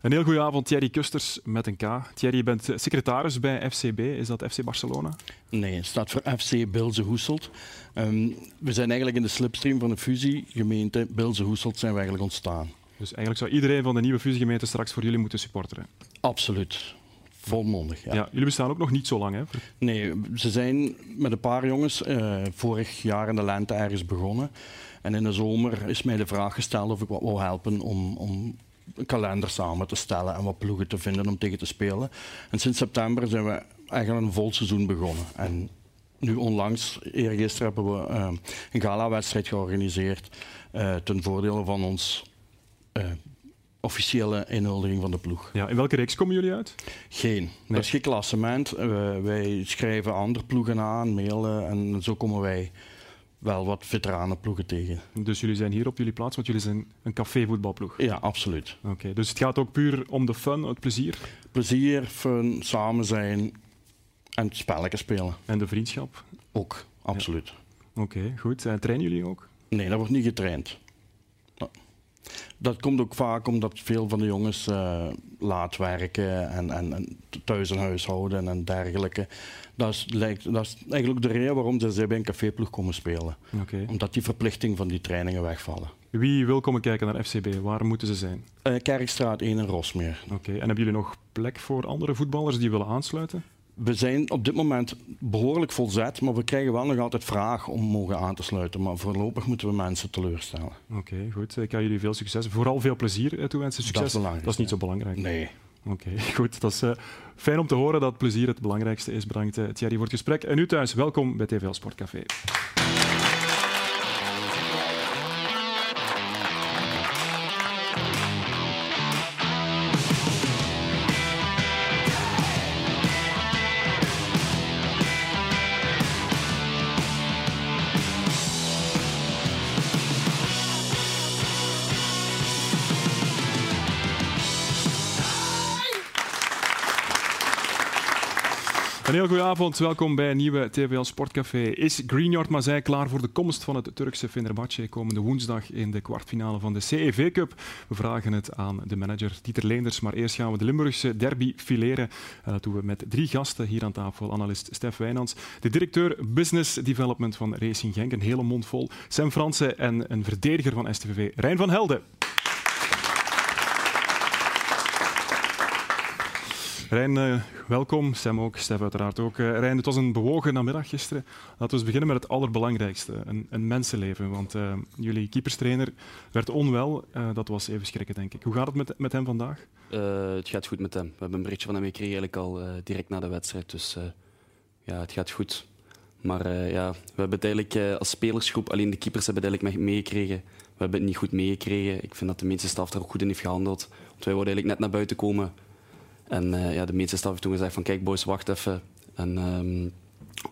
Een heel goede avond, Thierry Kusters met een K. Thierry, je bent secretaris bij FCB. Is dat FC Barcelona? Nee, het staat voor FC Bilze Hoeselt. Ehm, we zijn eigenlijk in de slipstream van de fusiegemeente Bilze Hoeselt zijn we eigenlijk ontstaan. Dus eigenlijk zou iedereen van de nieuwe fusiegemeente straks voor jullie moeten supporteren? Absoluut. Volmondig, ja. ja. Jullie bestaan ook nog niet zo lang, hè? Nee, ze zijn met een paar jongens uh, vorig jaar in de lente ergens begonnen. En in de zomer is mij de vraag gesteld of ik wat wou helpen om, om een kalender samen te stellen en wat ploegen te vinden om tegen te spelen. En sinds september zijn we eigenlijk een vol seizoen begonnen. En nu onlangs, eergisteren, hebben we uh, een gala-wedstrijd georganiseerd uh, ten voordele van ons uh, officiële inhuldiging van de ploeg. Ja, in welke reeks komen jullie uit? Geen. Nee. Dat is geen klassement. wij schrijven andere ploegen aan, mailen en zo komen wij wel wat veteranenploegen tegen. Dus jullie zijn hier op jullie plaats, want jullie zijn een cafévoetbalploeg? Ja, absoluut. Oké, dus het gaat ook puur om de fun, het plezier? Plezier, fun, samen zijn en spelletjes spelen. En de vriendschap? Ook, absoluut. Ja. Oké, goed. En trainen jullie ook? Nee, dat wordt niet getraind. Dat komt ook vaak omdat veel van de jongens uh, laat werken en, en, en, thuis een huishouden en dergelijke. Dat is, lijkt, dat is eigenlijk de reden waarom ze bij een caféploeg komen spelen. Okay. Omdat die verplichting van die trainingen wegvallen. Wie wil komen kijken naar FCB? Waar moeten ze zijn? Uh, Kerkstraat 1 in Rosmeer. Oké. En hebben jullie nog plek voor andere voetballers die willen aansluiten? we zijn op dit moment behoorlijk volzet, maar we krijgen wel nog altijd vraag om mogen aan te sluiten. Maar voorlopig moeten we mensen teleurstellen. Oké, goed. Ik kan jullie veel succes. Vooral veel plezier toewensen. Succes. Dat is, dat is niet zo belangrijk. Nee. Oké, goed. Dat is uh, fijn om te horen dat plezier het belangrijkste is. Bedankt uh, Thierry voor het gesprek. En u thuis, welkom bij TVL Sportcafé. Een heel goede avond, welkom bij een nieuwe TVL Sportcafé. Is Greenyard Mazij klaar voor de komst van het Turkse Fenerbahce komende woensdag in de kwartfinale van de CEV Cup? We vragen het aan de manager Dieter Leenders, maar eerst gaan we de Limburgse derby fileren. Uh, dat doen we met drie gasten hier aan tafel. Analist Stef Wijnands, de directeur Business Development van Racing Genk, een hele mond vol. Sam Fransen en een verdediger van STVV, Rijn van Helden. Rijn, uh, welkom. Sam ook, Stef uiteraard ook. Uh, Rijn, het was een bewogen namiddag gisteren. Laten we eens beginnen met het allerbelangrijkste, een, een mensenleven. Want uh, jullie keeperstrainer werd onwel. dat was even schrikken, denk ik. Hoe gaat het met, met hem vandaag? het gaat goed met hem. We hebben een berichtje van hem gekregen eigenlijk al direct na de wedstrijd. Dus ja, het gaat goed. Maar ja, we hebben het eigenlijk als spelersgroep, alleen de keepers hebben het eigenlijk meegekregen. We hebben het niet goed meegekregen. Ik vind dat de meeste staf er ook goed in heeft gehandeld. Want wij wilden eigenlijk net naar buiten komen en uh, ja, de meeste staf heeft toen gezegd van kijk boys, wacht even. En um,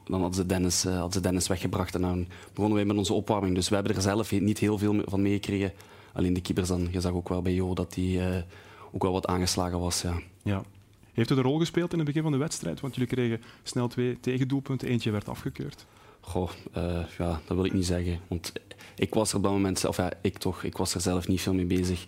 dan hadden ze, Dennis, uh, hadden ze Dennis weggebracht en dan begonnen wij met onze opwarming. Dus we hebben er zelf niet heel veel van meegekregen. Alleen de keepers dan, je zag ook wel bij Jo dat hij uh, ook wel wat aangeslagen was. Ja. ja. Heeft het een rol gespeeld in het begin van de wedstrijd? Want jullie kregen snel twee tegendoelpunten, eentje werd afgekeurd. Goh, ja, dat wil ik niet zeggen. Want ik was er op dat moment, of ja, ik toch, ik was er zelf niet veel mee bezig.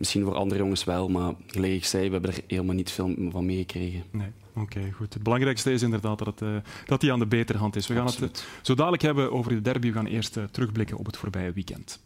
Misschien voor andere jongens wel, maar gelijk ik zei, we hebben er helemaal niet veel van meegekregen. Nee, oké, goed. Het belangrijkste is inderdaad dat, het, uh, dat hij aan de betere hand is. We gaan Absoluut. het zo dadelijk hebben over de derby. We gaan eerst uh, terugblikken op het voorbije weekend.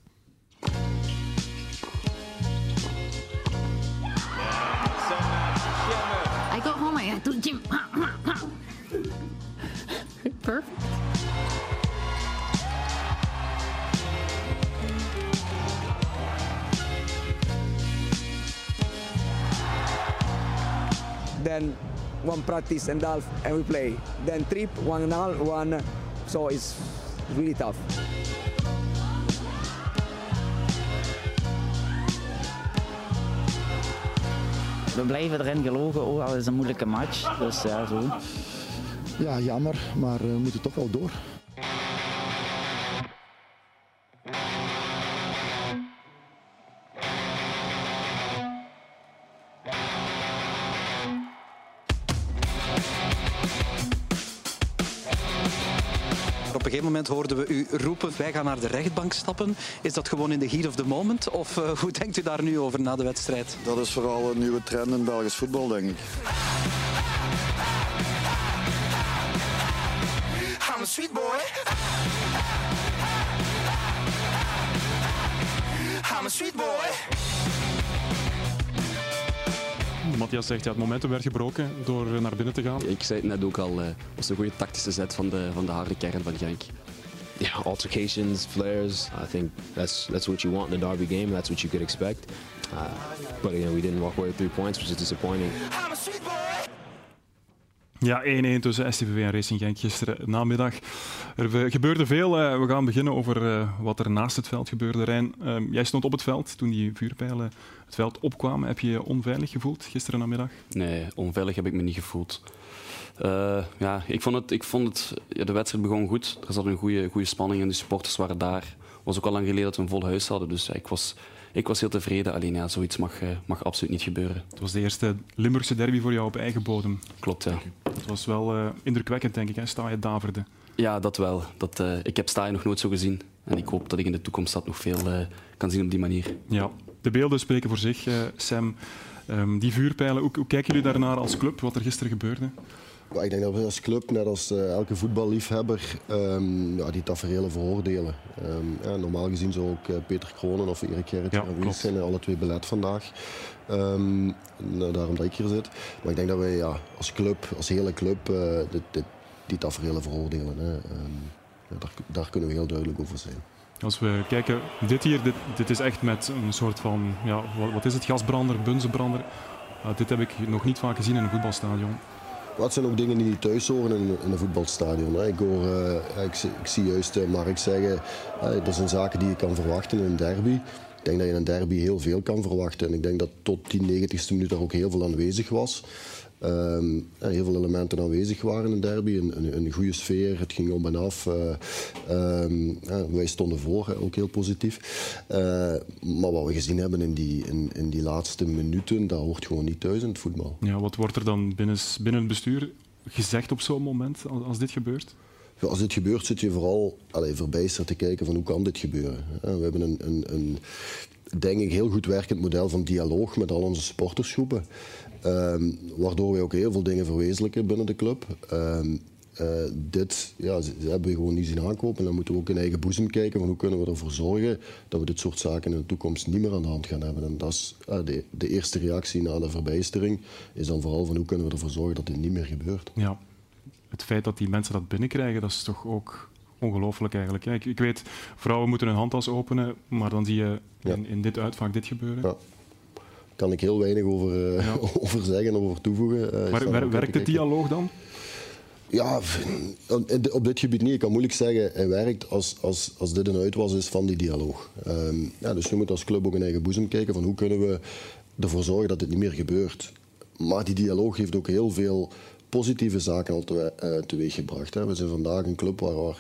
Then one practice and half and we play. Then trip, one and half, one. So it's really tough. We blijven erin geloven, ook al is het een moeilijke match. Dus ja, zo. Ja, jammer, maar we moeten toch wel door. Een gegeven moment hoorden we u roepen, wij gaan naar de rechtbank stappen. Is dat gewoon in de heat of the moment? Of uh, hoe denkt u daar nu over na de wedstrijd? Dat is vooral een nieuwe trend in Belgisch voetbal, denk ik. I'm a sweet boy. I'm a sweet boy. Matthias zegt, ja, het momentum werd gebroken door naar binnen te gaan. Ik zei het net ook al, het was een goede tactische zet van de, van de harde kern van Genk. Yeah, altercations, flares. I think that's that's what you want in a derby game. That's what you could expect. Uh, but again, we didn't walk away with three points, which is disappointing. Ja, 1-1 tussen STVV en Racing Genk gisteren namiddag. Er gebeurde veel. We gaan beginnen over wat er naast het veld gebeurde. Rijn, jij stond op het veld toen die vuurpijlen het veld opkwamen. Heb je je onveilig gevoeld gisteren namiddag? Nee, onveilig heb ik me niet gevoeld. Uh, ja, ik vond het, ik vond het ja, de wedstrijd begon goed. Er zat een goede, goede spanning en de supporters waren daar. Het was ook al lang geleden dat we een vol huis hadden. Dus ik, was, ik was heel tevreden. Alleen ja, zoiets mag, mag absoluut niet gebeuren. Het was de eerste Limburgse derby voor jou op eigen bodem. Klopt, ja. Het was wel uh, indrukwekkend, denk ik. Hè? Sta je daverde. Ja, dat wel. Dat, uh, ik heb Sta je nog nooit zo gezien. En ik hoop dat ik in de toekomst dat nog veel kan zien op die manier. Ja, de beelden spreken voor zich, Sam. Um, die vuurpijlen, hoe, hoe kijken jullie daarnaar als club, wat er gisteren gebeurde? Ik denk dat we als club, net als uh, elke voetballiefhebber, um, ja, die tafereelen veroordelen. Um, ja, normaal gezien zou ook uh, Peter Kronen of Erik Gerrit ja, aanwezig zijn, alle twee belet vandaag. Um, nou, daarom dat ik hier zit. Maar ik denk dat wij ja, als club, als hele club, uh, dit, dit, die taferelen veroordelen. Hè. Ja, daar, daar kunnen we heel duidelijk over zijn. Als we kijken, dit hier, dit, dit is echt met een soort van, ja, wat, wat is het, gasbrander, bunzenbrander. dit heb ik nog niet vaak gezien in een voetbalstadion. Wat zijn ook dingen die niet thuis horen in, in een voetbalstadion. Ik, hoor, uh, ik, ik, zie juist uh, Mark zeggen, uh, dat zijn zaken die je kan verwachten in een derby. Ik denk dat je in een derby heel veel kan verwachten. En ik denk dat tot die 90ste minuut er ook heel veel aanwezig was. Um, heel veel elementen aanwezig waren in een derby. Een, een, een goede sfeer, het ging om en af. Uh, um, wij stonden voor, ook heel positief. Uh, maar wat we gezien hebben in die, in, in, die laatste minuten, dat hoort gewoon niet thuis in het voetbal. Ja, wat wordt er dan binnen, binnen het bestuur gezegd op zo'n moment, als, als dit gebeurt? Als dit gebeurt, zit je vooral allez, verbijsterd te kijken van hoe kan dit gebeuren. We hebben een, een, een denk ik, heel goed werkend model van dialoog met al onze sportersgroepen. Um, waardoor we ook heel veel dingen verwezenlijken binnen de club. Um, uh, dit ja, ze, ze hebben we gewoon niet zien aankopen. En dan moeten we ook in eigen boezem kijken van hoe kunnen we ervoor zorgen dat we dit soort zaken in de toekomst niet meer aan de hand gaan hebben. En dat is uh, de, de, eerste reactie na de verbijstering is dan vooral van hoe kunnen we ervoor zorgen dat dit niet meer gebeurt. Ja, het feit dat die mensen dat binnenkrijgen, dat is toch ook ongelooflijk eigenlijk. Ik, ik, weet, vrouwen moeten hun handtas openen, maar dan zie je in, ja. in dit uitvaak dit gebeuren. Ja kan ik heel weinig over, ja. over zeggen of over toevoegen. Maar wer, werkt de dialoog dan? Ja, op dit gebied niet. Ik kan moeilijk zeggen, hij werkt als, als, als dit een uitwas is van die dialoog. Um, ja, dus we moeten als club ook in eigen boezem kijken van hoe kunnen we ervoor zorgen dat dit niet meer gebeurt. Maar die dialoog heeft ook heel veel positieve zaken al te, uh, teweeggebracht. Hè. We zijn vandaag een club waar, waar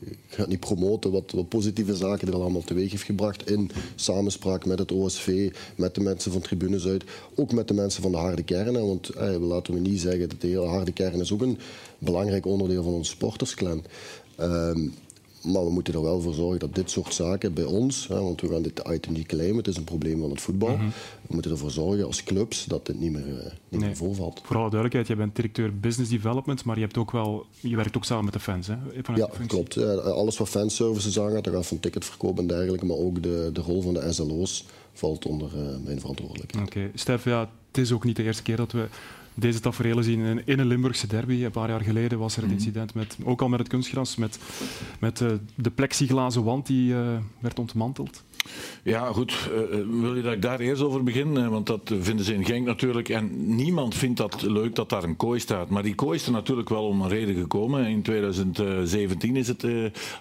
ik ga niet promoten wat, wat, positieve zaken er allemaal teweeg heeft gebracht in samenspraak met het OSV, met de mensen van Tribunes uit, ook met de mensen van de harde kern. Want uh, laten we niet zeggen dat de hele harde kern is ook een belangrijk onderdeel van onze sportersklan. Um, maar we moeten er wel voor zorgen dat dit soort zaken bij ons, hè, want we gaan dit item niet claimen, het is een probleem van het voetbal. Mm -hmm. We moeten ervoor zorgen als clubs dat dit niet meer, uh, niet nee. meer voorvalt. Voor alle duidelijkheid, jij bent directeur business development, maar je, hebt ook wel, je werkt ook samen met de fans. Hè, ja, klopt. Ja, alles wat fanservices aangaat, dat gaat van ticketverkoop en dergelijke, maar ook de, de rol van de SLO's valt onder uh, mijn verantwoordelijkheid. Oké, okay. Stef, ja, het is ook niet de eerste keer dat we deze tafereelen zien in, in, een Limburgse derby. Een paar jaar geleden was er het incident, met, ook al met het kunstgras, met, met uh, de plexiglazen wand die uh, werd ontmanteld. Ja, goed. Uh, wil je dat ik daar eerst over begin? Want dat vinden ze in Genk natuurlijk. En niemand vindt dat leuk dat daar een kooi staat. Maar die kooi is er natuurlijk wel om een reden gekomen. In 2017 is het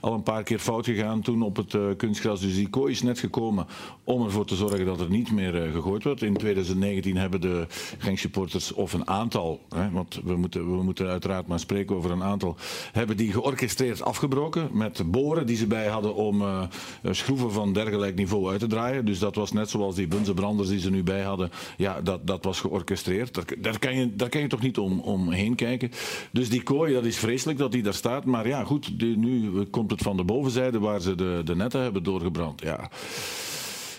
al een paar keer fout gegaan toen op het kunstgras. Dus die kooi is net gekomen om ervoor te zorgen dat er niet meer gegooid wordt. In 2019 hebben de Genk supporters, of een aantal, hè, want we moeten, we moeten uiteraard maar spreken over een aantal, hebben die georchestreerd afgebroken met boren die ze bij hadden om schroeven van dergelijke niveau uit te draaien. Dus dat was net zoals die bunzenbranders die ze nu bij hadden. Ja, dat, dat was georchestreerd. Daar, kan je, daar kan je toch niet om, omheen kijken. Dus die kooi, dat is vreselijk dat die daar staat. Maar ja, goed, nu komt het van de bovenzijde waar ze de, de netten hebben doorgebrand. Ja.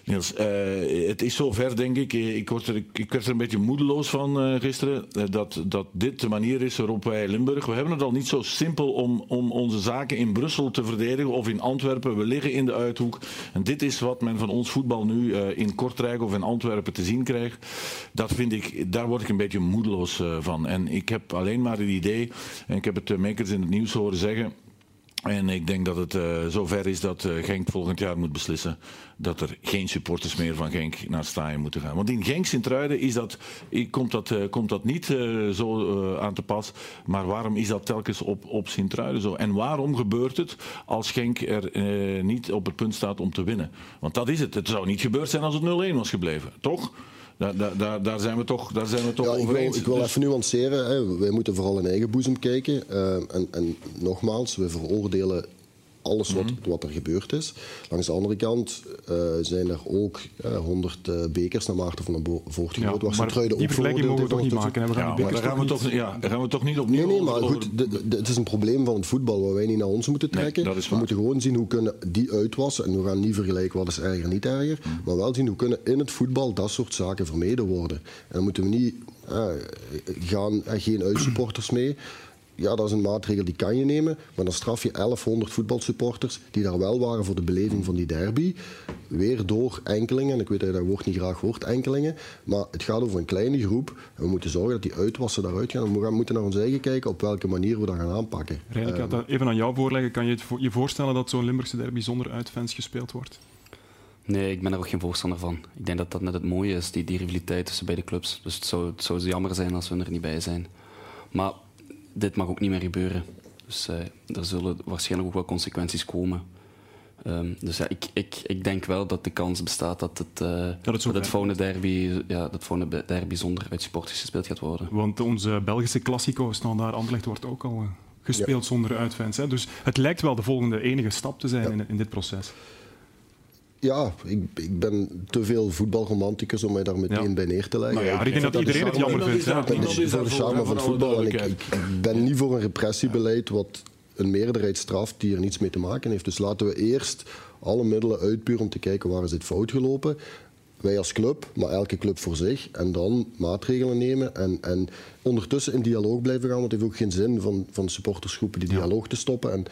Niels, uh, het is zover, denk ik. Ik, word er, ik werd er een beetje moedeloos van uh, gisteren. Dat, dat dit de manier is waarop wij Limburg. We hebben het al niet zo simpel om, om onze zaken in Brussel te verdedigen of in Antwerpen. We liggen in de uithoek. En dit is wat men van ons voetbal nu in Kortrijk of in Antwerpen te zien krijgt. Dat vind ik, daar word ik een beetje moedeloos van. En ik heb alleen maar het idee, en ik heb het makers in het nieuws horen zeggen. En ik denk dat het uh, zover is dat uh, Genk volgend jaar moet beslissen dat er geen supporters meer van Genk naar het moeten gaan. Want in Genk Sint-Truiden is dat, komt, dat, uh, komt dat niet zo aan te pas. Maar waarom is dat telkens op, op Sint-Truiden zo? En waarom gebeurt het als Genk er niet op het punt staat om te winnen? Want dat is het. Het zou niet gebeurd zijn als het 0-1 was gebleven, toch? Daar, daar, daar, zijn we toch, daar zijn we toch ja, over ik wil, eens. Ik wil Dus- even nuanceren. Hè. Wij moeten vooral in eigen boezem kijken. Uh, en, en, nogmaals, we veroordelen alles wat, Mhm. wat er gebeurd is. Langs de andere kant uh, zijn er ook honderd uh, bekers naar Maarten van den Voort Ja, gegooid. waar maar Sint-Truiden die ook vergelijking mogen we toch niet maken. hè? We gaan Ja, maar daar gaan, we toch niet- ja, daar gaan we toch niet opnieuw Nee, nee, maar over- goed, het is een probleem van het voetbal waar wij niet naar ons moeten trekken. dat is we waar. moeten gewoon zien hoe kunnen die uitwassen. En we gaan niet vergelijken wat is erger, niet erger. Mm. Maar wel zien hoe kunnen in het voetbal dat soort zaken vermeden worden. En dan moeten we niet eh, gaan, eh, geen uitsupporters mee. Ja, dat is een maatregel die kan je nemen. Maar dan straf je 1100 voetbalsupporters die daar wel waren voor de beleving van die derby. Weer door enkelingen. En ik weet dat je dat woord niet graag hoort, enkelingen. Maar het gaat over een kleine groep. En we moeten zorgen dat die uitwassen daaruit gaan. En we gaan- moeten naar ons eigen kijken op welke manier we dat gaan aanpakken. Rijn, ik had dat even aan jou voorleggen. Kan je je voorstellen dat zo'n Limburgse derby zonder uitfans gespeeld wordt? Nee, ik ben er ook geen voorstander van. Ik denk dat dat net het mooie is, die, die rivaliteit tussen beide clubs. Dus het zou, het zou jammer zijn als we er niet bij zijn. Maar dit mag ook niet meer gebeuren. Dus eh, er zullen waarschijnlijk ook wel consequenties komen. Ehm, dus ja, ik, ik, ik denk wel dat de kans bestaat dat het, eh, het dat het volgende derby, ja, dat volgende derby zonder uitsupporters gespeeld gaat worden. Want onze Belgische Classico, Standaard Anderlecht, wordt ook al eh, gespeeld zonder uitfans. Hè? Dus het lijkt wel de volgende enige stap te zijn in, in dit proces. Ja, ik, ik ben te veel voetbalromanticus om mij daar meteen Ja. bij neer te leggen. Nou ja, maar ik denk dat iedereen de het jammer vindt, Niemand is is voor de charme van het voetbal. En ik, ik ben niet voor een repressiebeleid wat een meerderheid straft die er niets mee te maken heeft. Dus laten we eerst alle middelen uitpuren om te kijken waar is dit fout gelopen. Wij als club, maar elke club voor zich. En dan maatregelen nemen en, en ondertussen in dialoog blijven gaan. Want het heeft ook geen zin van, van supportersgroepen die dialoog te stoppen. En,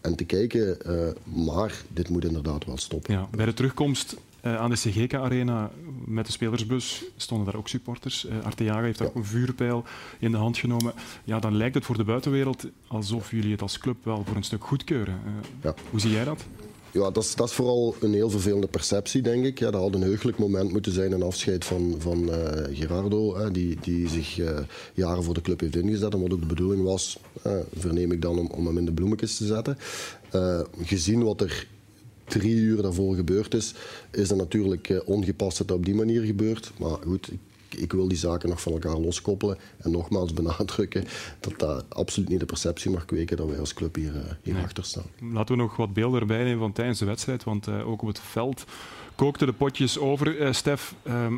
en te kijken, eh, maar dit moet inderdaad wel stoppen. Ja, bij de terugkomst eh, aan de CGK-arena met de spelersbus stonden daar ook supporters. Eh Arteaga heeft daar ook een vuurpijl in de hand genomen. Ja, dan lijkt het voor de buitenwereld alsof jullie het als club wel voor een stuk goedkeuren. Ja. Hoe zie jij dat? Ja, dat is, dat is vooral een heel vervelende perceptie, denk ik. Ja, dat had een heugelijk moment moeten zijn, een afscheid van, van eh, Gerardo, hè, die, die zich eh, jaren voor de club heeft ingezet. En wat ook de bedoeling was, verneem ik dan, om, om hem in de bloemetjes te zetten. Eh, gezien wat er drie uur daarvoor gebeurd is, is het natuurlijk ongepast dat dat op die manier gebeurt. Maar goed, ik wil die zaken nog van elkaar loskoppelen en nogmaals benadrukken dat dat absoluut niet de perceptie mag kweken dat wij als club hier, eh, hier Nee. achter staan. Laten we nog wat beelden erbij nemen van tijdens de wedstrijd, want eh, ook op het veld kookten de potjes over. Eh, Stef, ehm,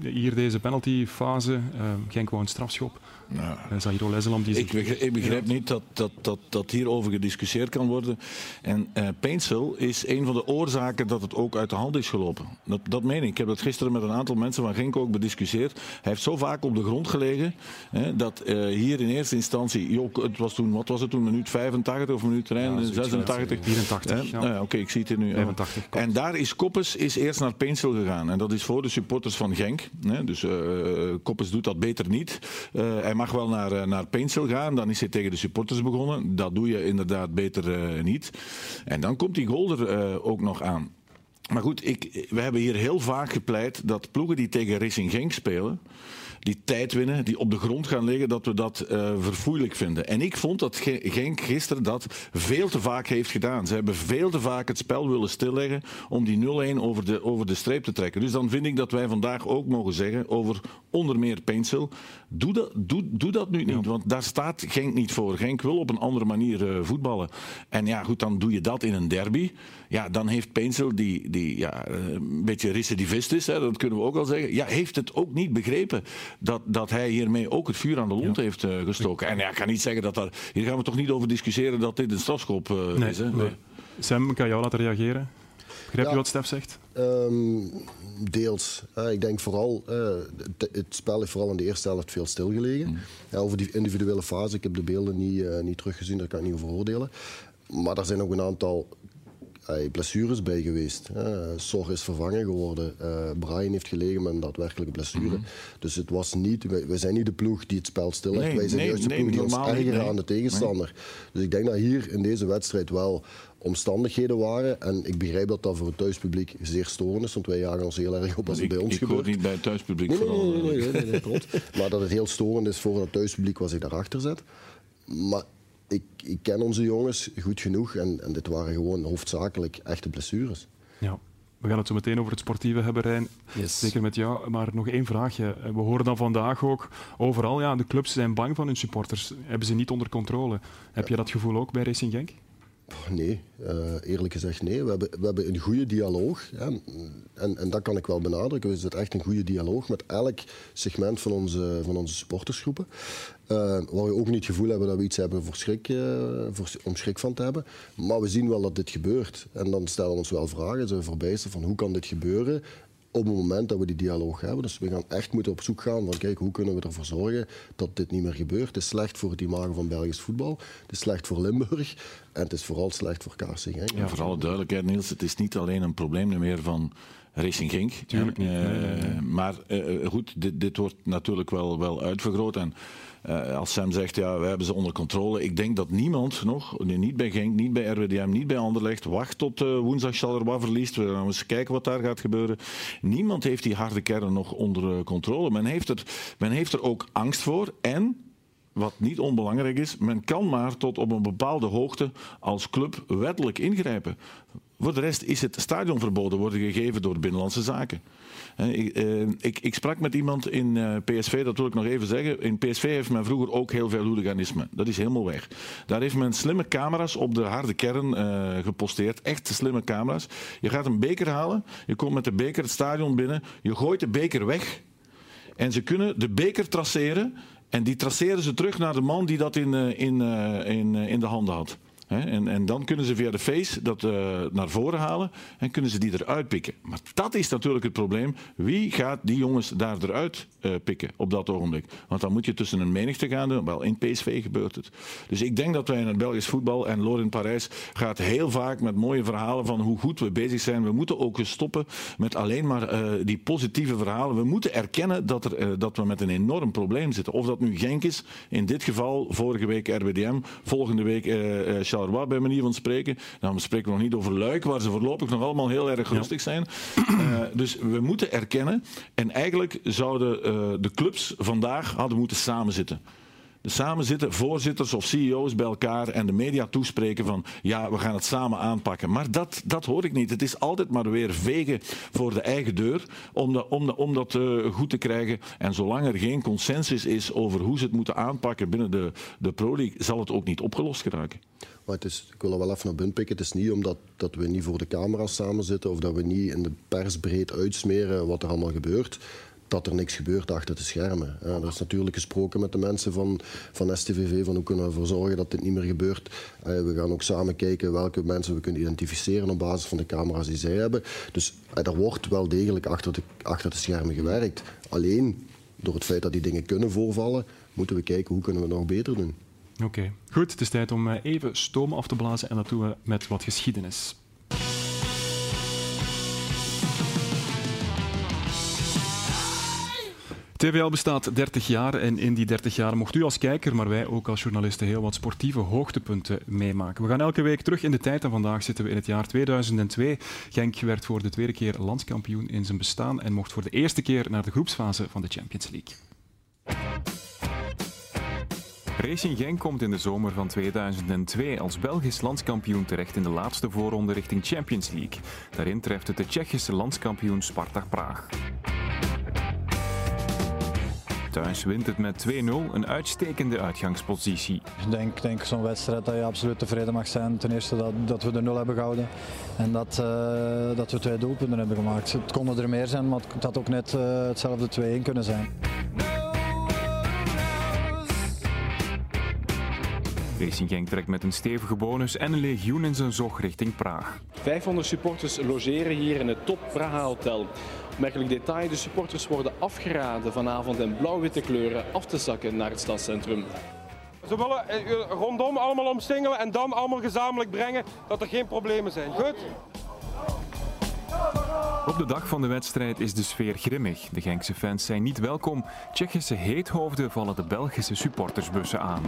hier deze penaltyfase, ehm Genk wou een strafschop. Ja. Uh, Zahiro Lezelam die zich... Ik begrijp, ik begrijp niet dat, dat, dat, dat hierover gediscussieerd kan worden. En eh Paintsville is een van de oorzaken dat het ook uit de hand is gelopen. Dat, dat meen ik. Ik heb dat gisteren met een aantal mensen van Genk ook bediscussieerd. Hij heeft zo vaak op de grond gelegen hè, dat eh, hier in eerste instantie, joh, het was toen, wat was het toen, minuut 85 of minuut Ja, zoiets 86? 84, Hè? ja. Nou ja, Oké, ik zie het hier nu. ja. 85, klopt. En daar is Koppes is eerst naar Paintsville gegaan. En dat is voor de supporters van Genk. Hè. Dus eh Koppes doet dat beter niet. Eh, hij mag wel naar, eh, naar Paintsville gaan. Dan is hij tegen de supporters begonnen. Dat doe je inderdaad beter eh, niet. En dan komt die goal eh, ook nog aan. Maar goed, ik, we hebben hier heel vaak gepleit dat ploegen die tegen Racing Genk spelen, die tijd winnen, die op de grond gaan liggen, dat we dat uh, verfoeilijk vinden. En ik vond dat Genk gisteren dat veel te vaak heeft gedaan. Ze hebben veel te vaak het spel willen stilleggen om die 0-1 over de, over de streep te trekken. Dus dan vind ik dat wij vandaag ook mogen zeggen over onder meer Pencil. Doe dat, doe, doe dat nu niet, want daar staat Genk niet voor. Genk wil op een andere manier uh, voetballen. En ja, goed, dan doe je dat in een derby. Ja, dan heeft Pencil, die, die ja, eh, een beetje recidivist is, hè, dat kunnen we ook al zeggen, ja, heeft het ook niet begrepen dat, dat hij hiermee ook het vuur aan de lont heeft uh, gestoken. En ja, ik ga niet zeggen dat daar... Hier gaan we toch niet over discussiëren dat dit een strafschop uh, nee, is. Hè? Nee. Sam, kan jou laten reageren? Begrijp ja, je wat Stef zegt? Um, deels. Uh, ik denk vooral, uh, het, het, spel heeft vooral in de eerste helft veel stilgelegen. Mm. Ja, over die individuele fase, ik heb de beelden niet, uh, niet teruggezien, daar kan ik niet over oordelen. Maar er zijn ook een aantal blessures bij geweest. Uh, is vervangen geworden. Uh, Brian heeft gelegen met een daadwerkelijke blessure. Mm -hmm. Dus het was niet, wij, wij, zijn niet de ploeg die het spel stillegt. Nee, wij zijn nee, juist de nee, ploeg die ons ergeren nee. aan de tegenstander. Dus ik denk dat hier in deze wedstrijd wel omstandigheden waren. En ik begrijp dat dat voor het thuispubliek zeer storend is, want wij jagen ons heel erg op als het bij ons ik gebeurt. Ik hoor niet bij het thuispubliek nee, vooral. Nee, nee, nee, nee, nee Maar dat het heel storend is voor het thuispubliek was ik daarachter zet. Maar ik, ik, ken onze jongens goed genoeg en, en, dit waren gewoon hoofdzakelijk echte blessures. Ja. We gaan het zo meteen over het sportieve hebben, Rijn. Yes. Zeker met jou. Maar nog één vraagje. We horen dan vandaag ook overal, ja, de clubs zijn bang van hun supporters. Hebben ze niet onder controle. Heb je dat gevoel ook bij Racing Genk? Nee, uh, eerlijk gezegd nee. We hebben, we hebben een goede dialoog. En, en dat kan ik wel benadrukken. We zitten echt een goede dialoog met elk segment van onze, van onze supportersgroepen. Uh, waar we ook niet het gevoel hebben dat we iets hebben uh, voor, om schrik van te hebben. Maar we zien wel dat dit gebeurt. En dan stellen we ons wel vragen, zijn we van hoe kan dit gebeuren? Op het moment dat we die dialoog hebben. Dus we gaan echt moeten op zoek gaan van kijk, hoe kunnen we ervoor zorgen dat dit niet meer gebeurt. Het is slecht voor het imago van Belgisch voetbal. Het is slecht voor Limburg. En het is vooral slecht voor Karsing. Ja, voor alle duidelijkheid Niels, het is niet alleen een probleem meer van Racing Genk. Tuurlijk niet. Uh, maar uh, goed, dit, dit, wordt natuurlijk wel, wel uitvergroot. En uh, als Sam zegt, ja, we hebben ze onder controle. Ik denk dat niemand nog, niet bij Genk, niet bij RWDM, niet bij Anderlecht, wacht tot uh, woensdag Charleroi verliest. We gaan eens kijken wat daar gaat gebeuren. Niemand heeft die harde kern nog onder controle. Men heeft, er, men heeft er ook angst voor. En wat niet onbelangrijk is, men kan maar tot op een bepaalde hoogte als club wettelijk ingrijpen. Voor de rest is het stadionverboden worden gegeven door Binnenlandse Zaken. Ik, eh, ik, ik, sprak met iemand in eh, PSV, dat wil ik nog even zeggen. In PSV heeft men vroeger ook heel veel hooliganisme. Dat is helemaal weg. Daar heeft men slimme camera's op de harde kern uh, geposteerd. Echt slimme camera's. Je gaat een beker halen, je komt met de beker het stadion binnen, je gooit de beker weg. En ze kunnen de beker traceren en die traceren ze terug naar de man die dat in, in, in, in de handen had. En, en, dan kunnen ze via de face dat uh, naar voren halen en kunnen ze die eruit pikken. Maar dat is natuurlijk het probleem. Wie gaat die jongens daar eruit uh, pikken op dat ogenblik? Want dan moet je tussen een menigte gaan doen. Wel, in PSV gebeurt het. Dus ik denk dat wij in het Belgisch voetbal en Laurent Parijs gaat heel vaak met mooie verhalen van hoe goed we bezig zijn. We moeten ook stoppen met alleen maar uh, die positieve verhalen. We moeten erkennen dat, er, dat we met een enorm probleem zitten. Of dat nu Genk is, in dit geval vorige week RWDM, volgende week Charleroi bij manier van spreken. Nou, we spreken nog niet over Luik, waar ze voorlopig nog allemaal heel erg rustig zijn. Uh, dus we moeten erkennen. En eigenlijk zouden uh, de clubs vandaag hadden moeten samenzitten. Samen zitten, voorzitters of CEO's bij elkaar en de media toespreken van ja, we gaan het samen aanpakken. Maar dat, dat hoor ik niet. Het is altijd maar weer vegen voor de eigen deur om, de, om, de, om dat uh, goed te krijgen. En zolang er geen consensus is over hoe ze het moeten aanpakken binnen de, de Pro League, zal het ook niet opgelost geraken. Maar het is, ik wil er wel even naar binnen pikken. Het is niet omdat dat we niet voor de camera's samen zitten of dat we niet in de pers breed uitsmeren wat er allemaal gebeurt dat er niks gebeurt achter de schermen. Er is natuurlijk gesproken met de mensen van, van STVV van hoe kunnen we ervoor zorgen dat dit niet meer gebeurt. we gaan ook samen kijken welke mensen we kunnen identificeren op basis van de camera's die zij hebben. Dus er wordt wel degelijk achter de, achter de schermen gewerkt. Alleen door het feit dat die dingen kunnen voorvallen, moeten we kijken hoe kunnen we het nog beter doen. Oké, goed. Het is tijd om even stoom af te blazen en dat doen we met wat geschiedenis. TVL bestaat 30 jaar en in die 30 jaar mocht u als kijker, maar wij ook als journalisten heel wat sportieve hoogtepunten meemaken. We gaan elke week terug in de tijd en vandaag zitten we in het jaar 2002. Genk werd voor de tweede keer landskampioen in zijn bestaan en mocht voor de eerste keer naar de groepsfase van de Champions League. Racing Genk komt in de zomer van 2002 als Belgisch landskampioen terecht in de laatste voorronde richting Champions League. Daarin treft het de Tsjechische landskampioen Sparta Praag. Thuis wint het met 2-0, een uitstekende uitgangspositie. Ik denk, denk zo'n wedstrijd dat je absoluut tevreden mag zijn. Ten eerste dat, dat we de 0 hebben gehouden en dat, uh, dat we twee doelpunten hebben gemaakt. Het konden er meer zijn, maar het had ook net uh, hetzelfde 2-1 kunnen zijn. Racing Genk trekt met een stevige bonus en een legioen in zijn zog richting Praag. 500 supporters logeren hier in het Top Praha Hotel. Merkelijk detail, de supporters worden afgeraden vanavond in blauw-witte kleuren af te zakken naar het stadscentrum. Ze willen rondom allemaal omsingelen en dan allemaal gezamenlijk brengen dat er geen problemen zijn. Goed? Op de dag van de wedstrijd is de sfeer grimmig. De Genkse fans zijn niet welkom. Tsjechische heethoofden vallen de Belgische supportersbussen aan.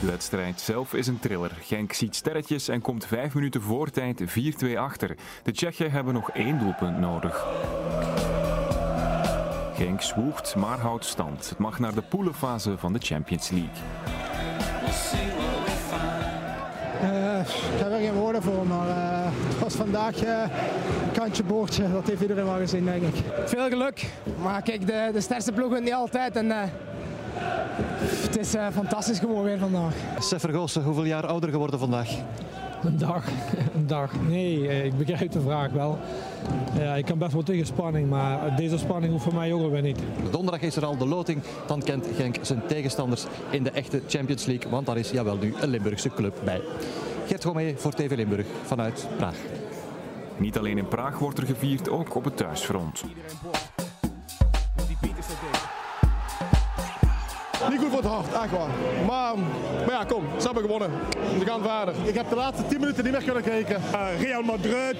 De wedstrijd zelf is een thriller. Genk ziet sterretjes en komt vijf minuten voor tijd 4-2 achter. De Tsjechen hebben nog één doelpunt nodig. Genk zwoegt, maar houdt stand. Het mag naar de poelenfase van de Champions League. Uh, ik heb er geen woorden voor, maar uh, het was vandaag uh, een kantje boordje. Dat heeft iedereen wel gezien, denk ik. Veel geluk, maar kijk, de, de sterkste ploeg wint niet altijd. En, het is uh, fantastisch gewoon weer vandaag. Seffer Goossen, hoeveel jaar ouder geworden vandaag? Een dag. Een dag. Nee, ik begrijp de vraag wel. Ja, ik kan best wel tegen spanning, maar deze spanning hoeft voor mij ook weer niet. Donderdag is er al de loting. Dan kent Genk zijn tegenstanders in de echte Champions League. Want daar is jawel nu een Limburgse club bij. Gert Gomee voor TV Limburg vanuit Praag. Niet alleen in Praag wordt er gevierd, ook op het thuisfront. Niet goed voor het hart, echt waar. Maar, maar ja, kom, ze hebben gewonnen. We gaan verder. Ik heb de laatste 10 minuten niet meer kunnen kijken. Uh, Real Madrid,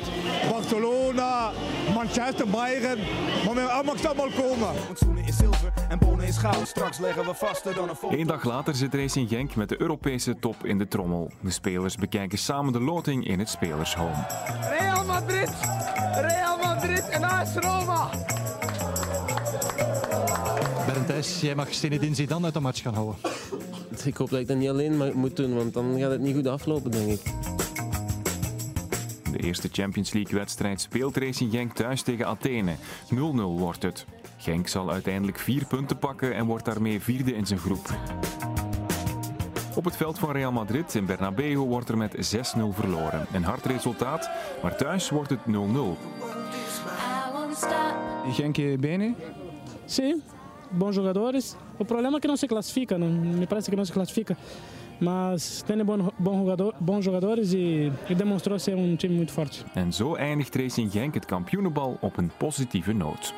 Barcelona, Manchester, Bayern. Maar we allemaal wel komen. Zoenen is zilver en bonen is goud. Straks leggen we vaster dan een Eén dag later zit Racing Genk met de Europese top in de trommel. De spelers bekijken samen de loting in het spelershome. Real Madrid, Real Madrid en AS Roma. Bernd Thijs, jij mag Zinedine Zidane uit de match gaan houden. Ik hoop dat ik dat niet alleen moet doen, want dan gaat het niet goed aflopen, denk ik. De eerste Champions League-wedstrijd speelt Racing Genk thuis tegen Athene. 0-0 wordt het. Genk zal uiteindelijk vier punten pakken en wordt daarmee vierde in zijn groep. Op het veld van Real Madrid in Bernabeu wordt er met 6-0 verloren. Een hard resultaat, maar thuis wordt het 0-0. Genk bene? Sim, bons jogadores. O problema é que não se classifica, não, me parece que não se classifica. Mas tem bons bon jogador, bons jogadores e, e demonstrou ser um time muito forte. En zo eindigt Racing Genk het kampioenenbal op een positieve noot.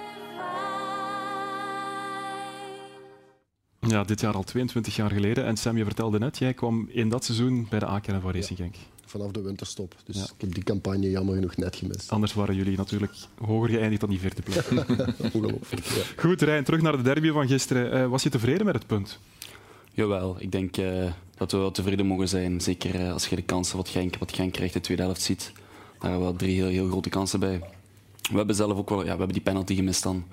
Ja, dit jaar al 22 jaar geleden. En Sam, je vertelde net, jij kwam in dat seizoen bij de A-kern van Racing Genk. Vanaf de winterstop. Dus ja. ik heb die campagne jammer genoeg net gemist. Anders waren jullie natuurlijk hoger geëindigd dan die vierde plek. Ongelooflijk. Ja. Goed, Rijn, terug naar de derby van gisteren. Uh, was je tevreden met het punt? Jawel, ik denk uh, dat we wel tevreden mogen zijn. Zeker uh, als je de kansen wat Genk, wat Genk krijgt in de tweede helft ziet. Daar hebben we wel drie heel, heel grote kansen bij. We hebben zelf ook wel ja, we hebben die penalty gemist dan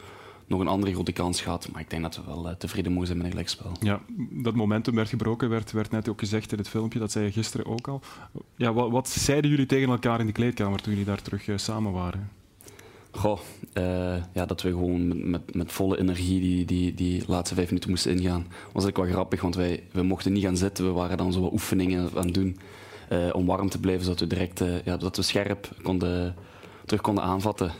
nog een andere grote kans gehad. Maar ik denk dat we wel uh, tevreden mogen zijn met een gelijkspel. Ja, dat momentum werd gebroken, werd, werd net ook gezegd in het filmpje. Dat zei je gisteren ook al. Ja, wat, wat zeiden jullie tegen elkaar in de kleedkamer toen jullie daar terug uh, samen waren? Goh, uh, ja, dat we gewoon met, met, met, volle energie die, die, die laatste vijf minuten moesten ingaan. was eigenlijk wel grappig, want wij, we mochten niet gaan zitten. We waren dan zo wat oefeningen aan het doen om warm te blijven, zodat we direct ja, dat we scherp konden, terug konden aanvatten.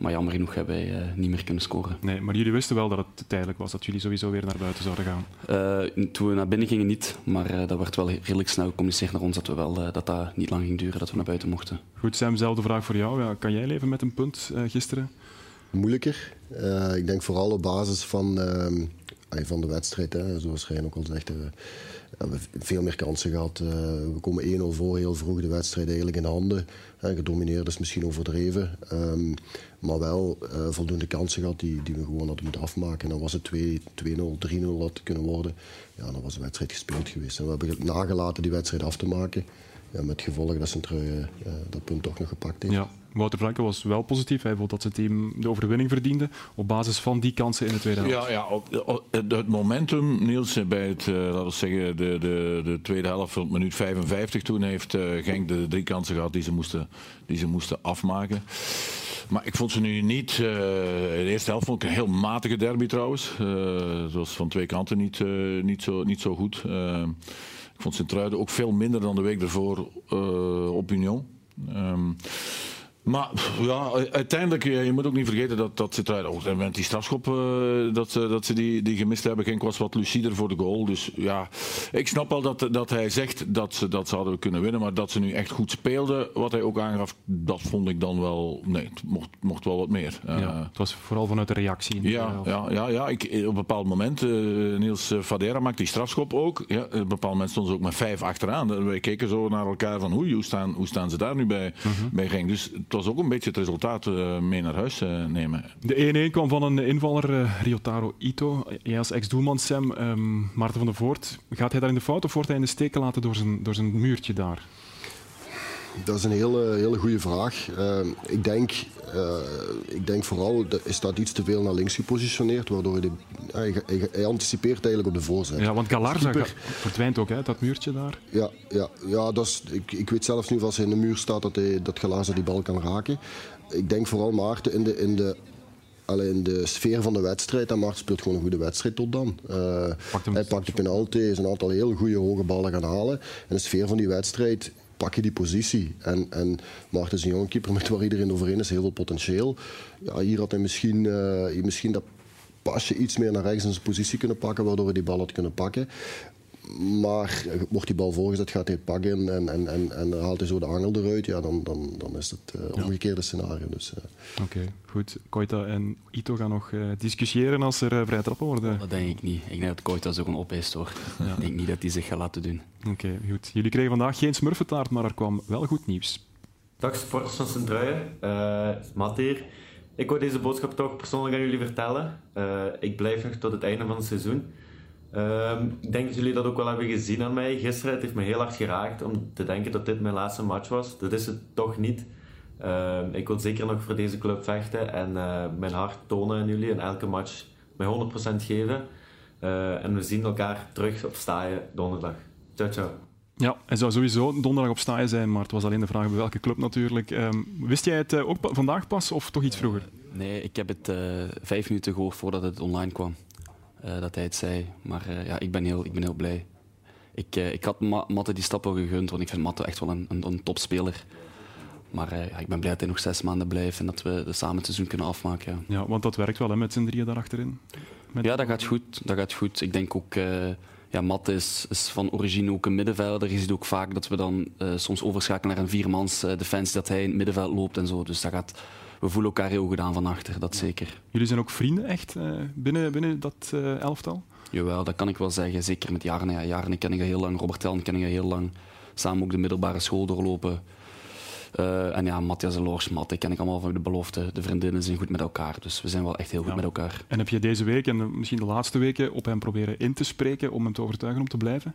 Maar jammer genoeg hebben wij uh, niet meer kunnen scoren. Nee, maar jullie wisten wel dat het tijdelijk was, dat jullie sowieso weer naar buiten zouden gaan? Uh, toen we naar binnen gingen niet, maar uh, dat werd wel redelijk snel gecommuniceerd naar ons dat, we wel, dat dat niet lang ging duren, dat we naar buiten mochten. Goed, Sam, dezelfde vraag voor jou. Ja, kan jij leven met een punt gisteren? Moeilijker. ik denk vooral op basis van, van de wedstrijd, hè, zoals Rijn ook al zegt. We hebben veel meer kansen gehad. we komen 1-0 voor heel vroeg de wedstrijd eigenlijk in handen. gedomineerd is misschien overdreven. Um, maar wel uh, voldoende kansen gehad die, die we gewoon hadden moeten afmaken. En dan was het 2-0, 3-0 had kunnen worden. Ja, dan was de wedstrijd gespeeld geweest. En we hebben nagelaten die wedstrijd af te maken. ja, met gevolg dat Sint-Truiden uh, dat punt toch nog gepakt heeft. Ja. Wouter Franke was wel positief. Hij vond dat zijn team de overwinning verdiende op basis van die kansen in de tweede helft. Ja, ja het momentum, Niels, bij het, uh, laten we zeggen, de, de, de tweede helft van minuut 55, toen heeft uh, Genk de drie kansen gehad die ze moesten, die ze moesten afmaken. Maar ik vond ze nu niet. Uh, de eerste helft vond ik een heel matige derby trouwens. Het was van twee kanten niet, niet, zo, niet zo goed. ik vond Sint-Truiden ook veel minder dan de week ervoor op Union. Um, maar ja, uiteindelijk, je moet ook niet vergeten dat, dat ze eruit. Oh, met die strafschop uh, dat, ze, dat ze die, die gemist hebben. Genk was wat lucider voor de goal. Dus ja, ik snap wel dat, dat hij zegt dat ze dat ze hadden kunnen winnen. Maar dat ze nu echt goed speelden, wat hij ook aangaf, dat vond ik dan wel. Nee, het mocht, mocht wel wat meer. Uh, ja, het was vooral vanuit de reactie. ja, ja, ja, ja, ik, op een bepaald moment, uh, Niels Fadera maakt die strafschop ook. Ja, op een bepaald moment stonden ze ook met vijf achteraan. Wij keken zo naar elkaar van hoe, hoe, staan, hoe staan ze daar nu bij, -huh. bij Genk. Dus het was ook een beetje het resultaat uh, mee naar huis uh, nemen. De 1-1 kwam van een invaller, uh, Ryotaro Ito. Jij als ex-doelman, Sam, um, Maarten van der Voort. Gaat hij daar in de fout of wordt hij in de steek gelaten door zijn, door zijn muurtje daar? Dat is een hele, hele goede vraag. Uh, ik, denk, uh, ik denk vooral, dat is dat iets te veel naar links gepositioneerd, waardoor hij, de, hij, hij, hij anticipeert eigenlijk op de voorzet. Ja, want Galarza verdwijnt ook, hè, dat muurtje daar. Ja, ja, ja dat is, ik, ik weet zelfs of als hij in de muur staat dat, hij, dat Galarza die bal kan raken. Ik denk vooral Maarten in de, in de in de sfeer van de wedstrijd. En Maarten speelt gewoon een goede wedstrijd tot dan. Uh, pakt hij pakt de penalty, is een aantal heel goede hoge ballen gaan halen. En de sfeer van die wedstrijd pak je die positie. En, en Maarten is een keeper met waar iedereen overeen is, heel veel potentieel. Ja, hier had hij misschien, uh, misschien dat pasje iets meer naar rechts in zijn positie kunnen pakken, waardoor hij die bal had kunnen pakken. Maar wordt die bal voorgezet, gaat hij het pakken en, en, en, en haalt hij zo de angel eruit, ja, dan, dan, dan is het uh, omgekeerde scenario. Dus, uh. Oké, okay, goed. Koita en Ito gaan nog uh, discussiëren als er vrij trappen worden. Dat denk ik niet. Ik denk dat Koita zo een opeist hoor. Ja. Ik denk niet dat hij zich gaat laten doen. Oké, okay, goed. Jullie kregen vandaag geen smurfentaart, maar er kwam wel goed nieuws. Dag supporters van Sint-Truiden, Matt hier. Ik wil deze boodschap toch persoonlijk aan jullie vertellen. ik blijf nog tot het einde van het seizoen. Um, ik denk dat jullie dat ook wel hebben gezien aan mij. Gisteren het heeft me heel hard geraakt om te denken dat dit mijn laatste match was. Dat is het toch niet. Um, ik wil zeker nog voor deze club vechten en uh, mijn hart tonen aan jullie en elke match mijn 100% geven. Uh, en we zien elkaar terug op staaien donderdag. Ciao, ciao. Ja, hij zou sowieso donderdag op staaien zijn, maar het was alleen de vraag bij welke club natuurlijk. Um, wist jij het uh, ook vandaag pas of toch iets vroeger? Nee, ik heb het vijf minuten gehoord voordat het online kwam. Uh, dat hij het zei. Maar uh, ja, ik ben heel, ik ben heel blij. Ik, uh, ik had Ma Matte die stap wel gegund, want ik vind Matte echt wel een, een, een topspeler. Maar ja, ik ben blij dat hij nog zes maanden blijft en dat we de samen het seizoen kunnen afmaken. Ja, want dat werkt wel hè, met z'n drieën daarachterin. Met... Ja, dat gaat goed. Dat gaat goed. Ik denk ook, ja, Matte is, is, van origine ook een middenvelder. Je ziet ook vaak dat we dan soms overschakelen naar een viermans defensie, dat hij in het middenveld loopt en zo. Dus dat gaat we voelen elkaar heel goed aan van achter, dat zeker. Jullie zijn ook vrienden echt uh, binnen, binnen dat uh, elftal? Jawel, dat kan ik wel zeggen. Zeker met Jarne. Ja, Jarne ken ik al heel lang, Robert Teln ken ik al heel lang. Samen ook de middelbare school doorlopen. Uh, en ja, Matthias en Lors, Matte ken ik allemaal van de belofte. De vriendinnen zijn goed met elkaar, dus we zijn wel echt heel goed ja. met elkaar. En heb je deze week en misschien de laatste weken op hem proberen in te spreken om hem te overtuigen om te blijven?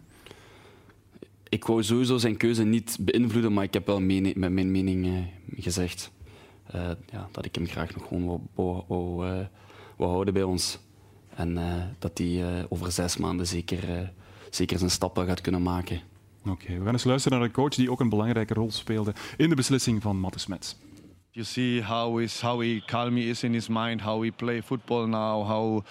Ik wou sowieso zijn keuze niet beïnvloeden, maar ik heb wel met mijn mening uh, gezegd. Uh, ja, dat ik hem graag nog gewoon wou, wou houden bij ons. En uh, dat hij over zes maanden zeker, zeker zijn stappen gaat kunnen maken. Oké, we gaan eens luisteren naar een coach die ook een belangrijke rol speelde in de beslissing van Matte Smets. You see how is how he calm is in his mind, how he play football now, how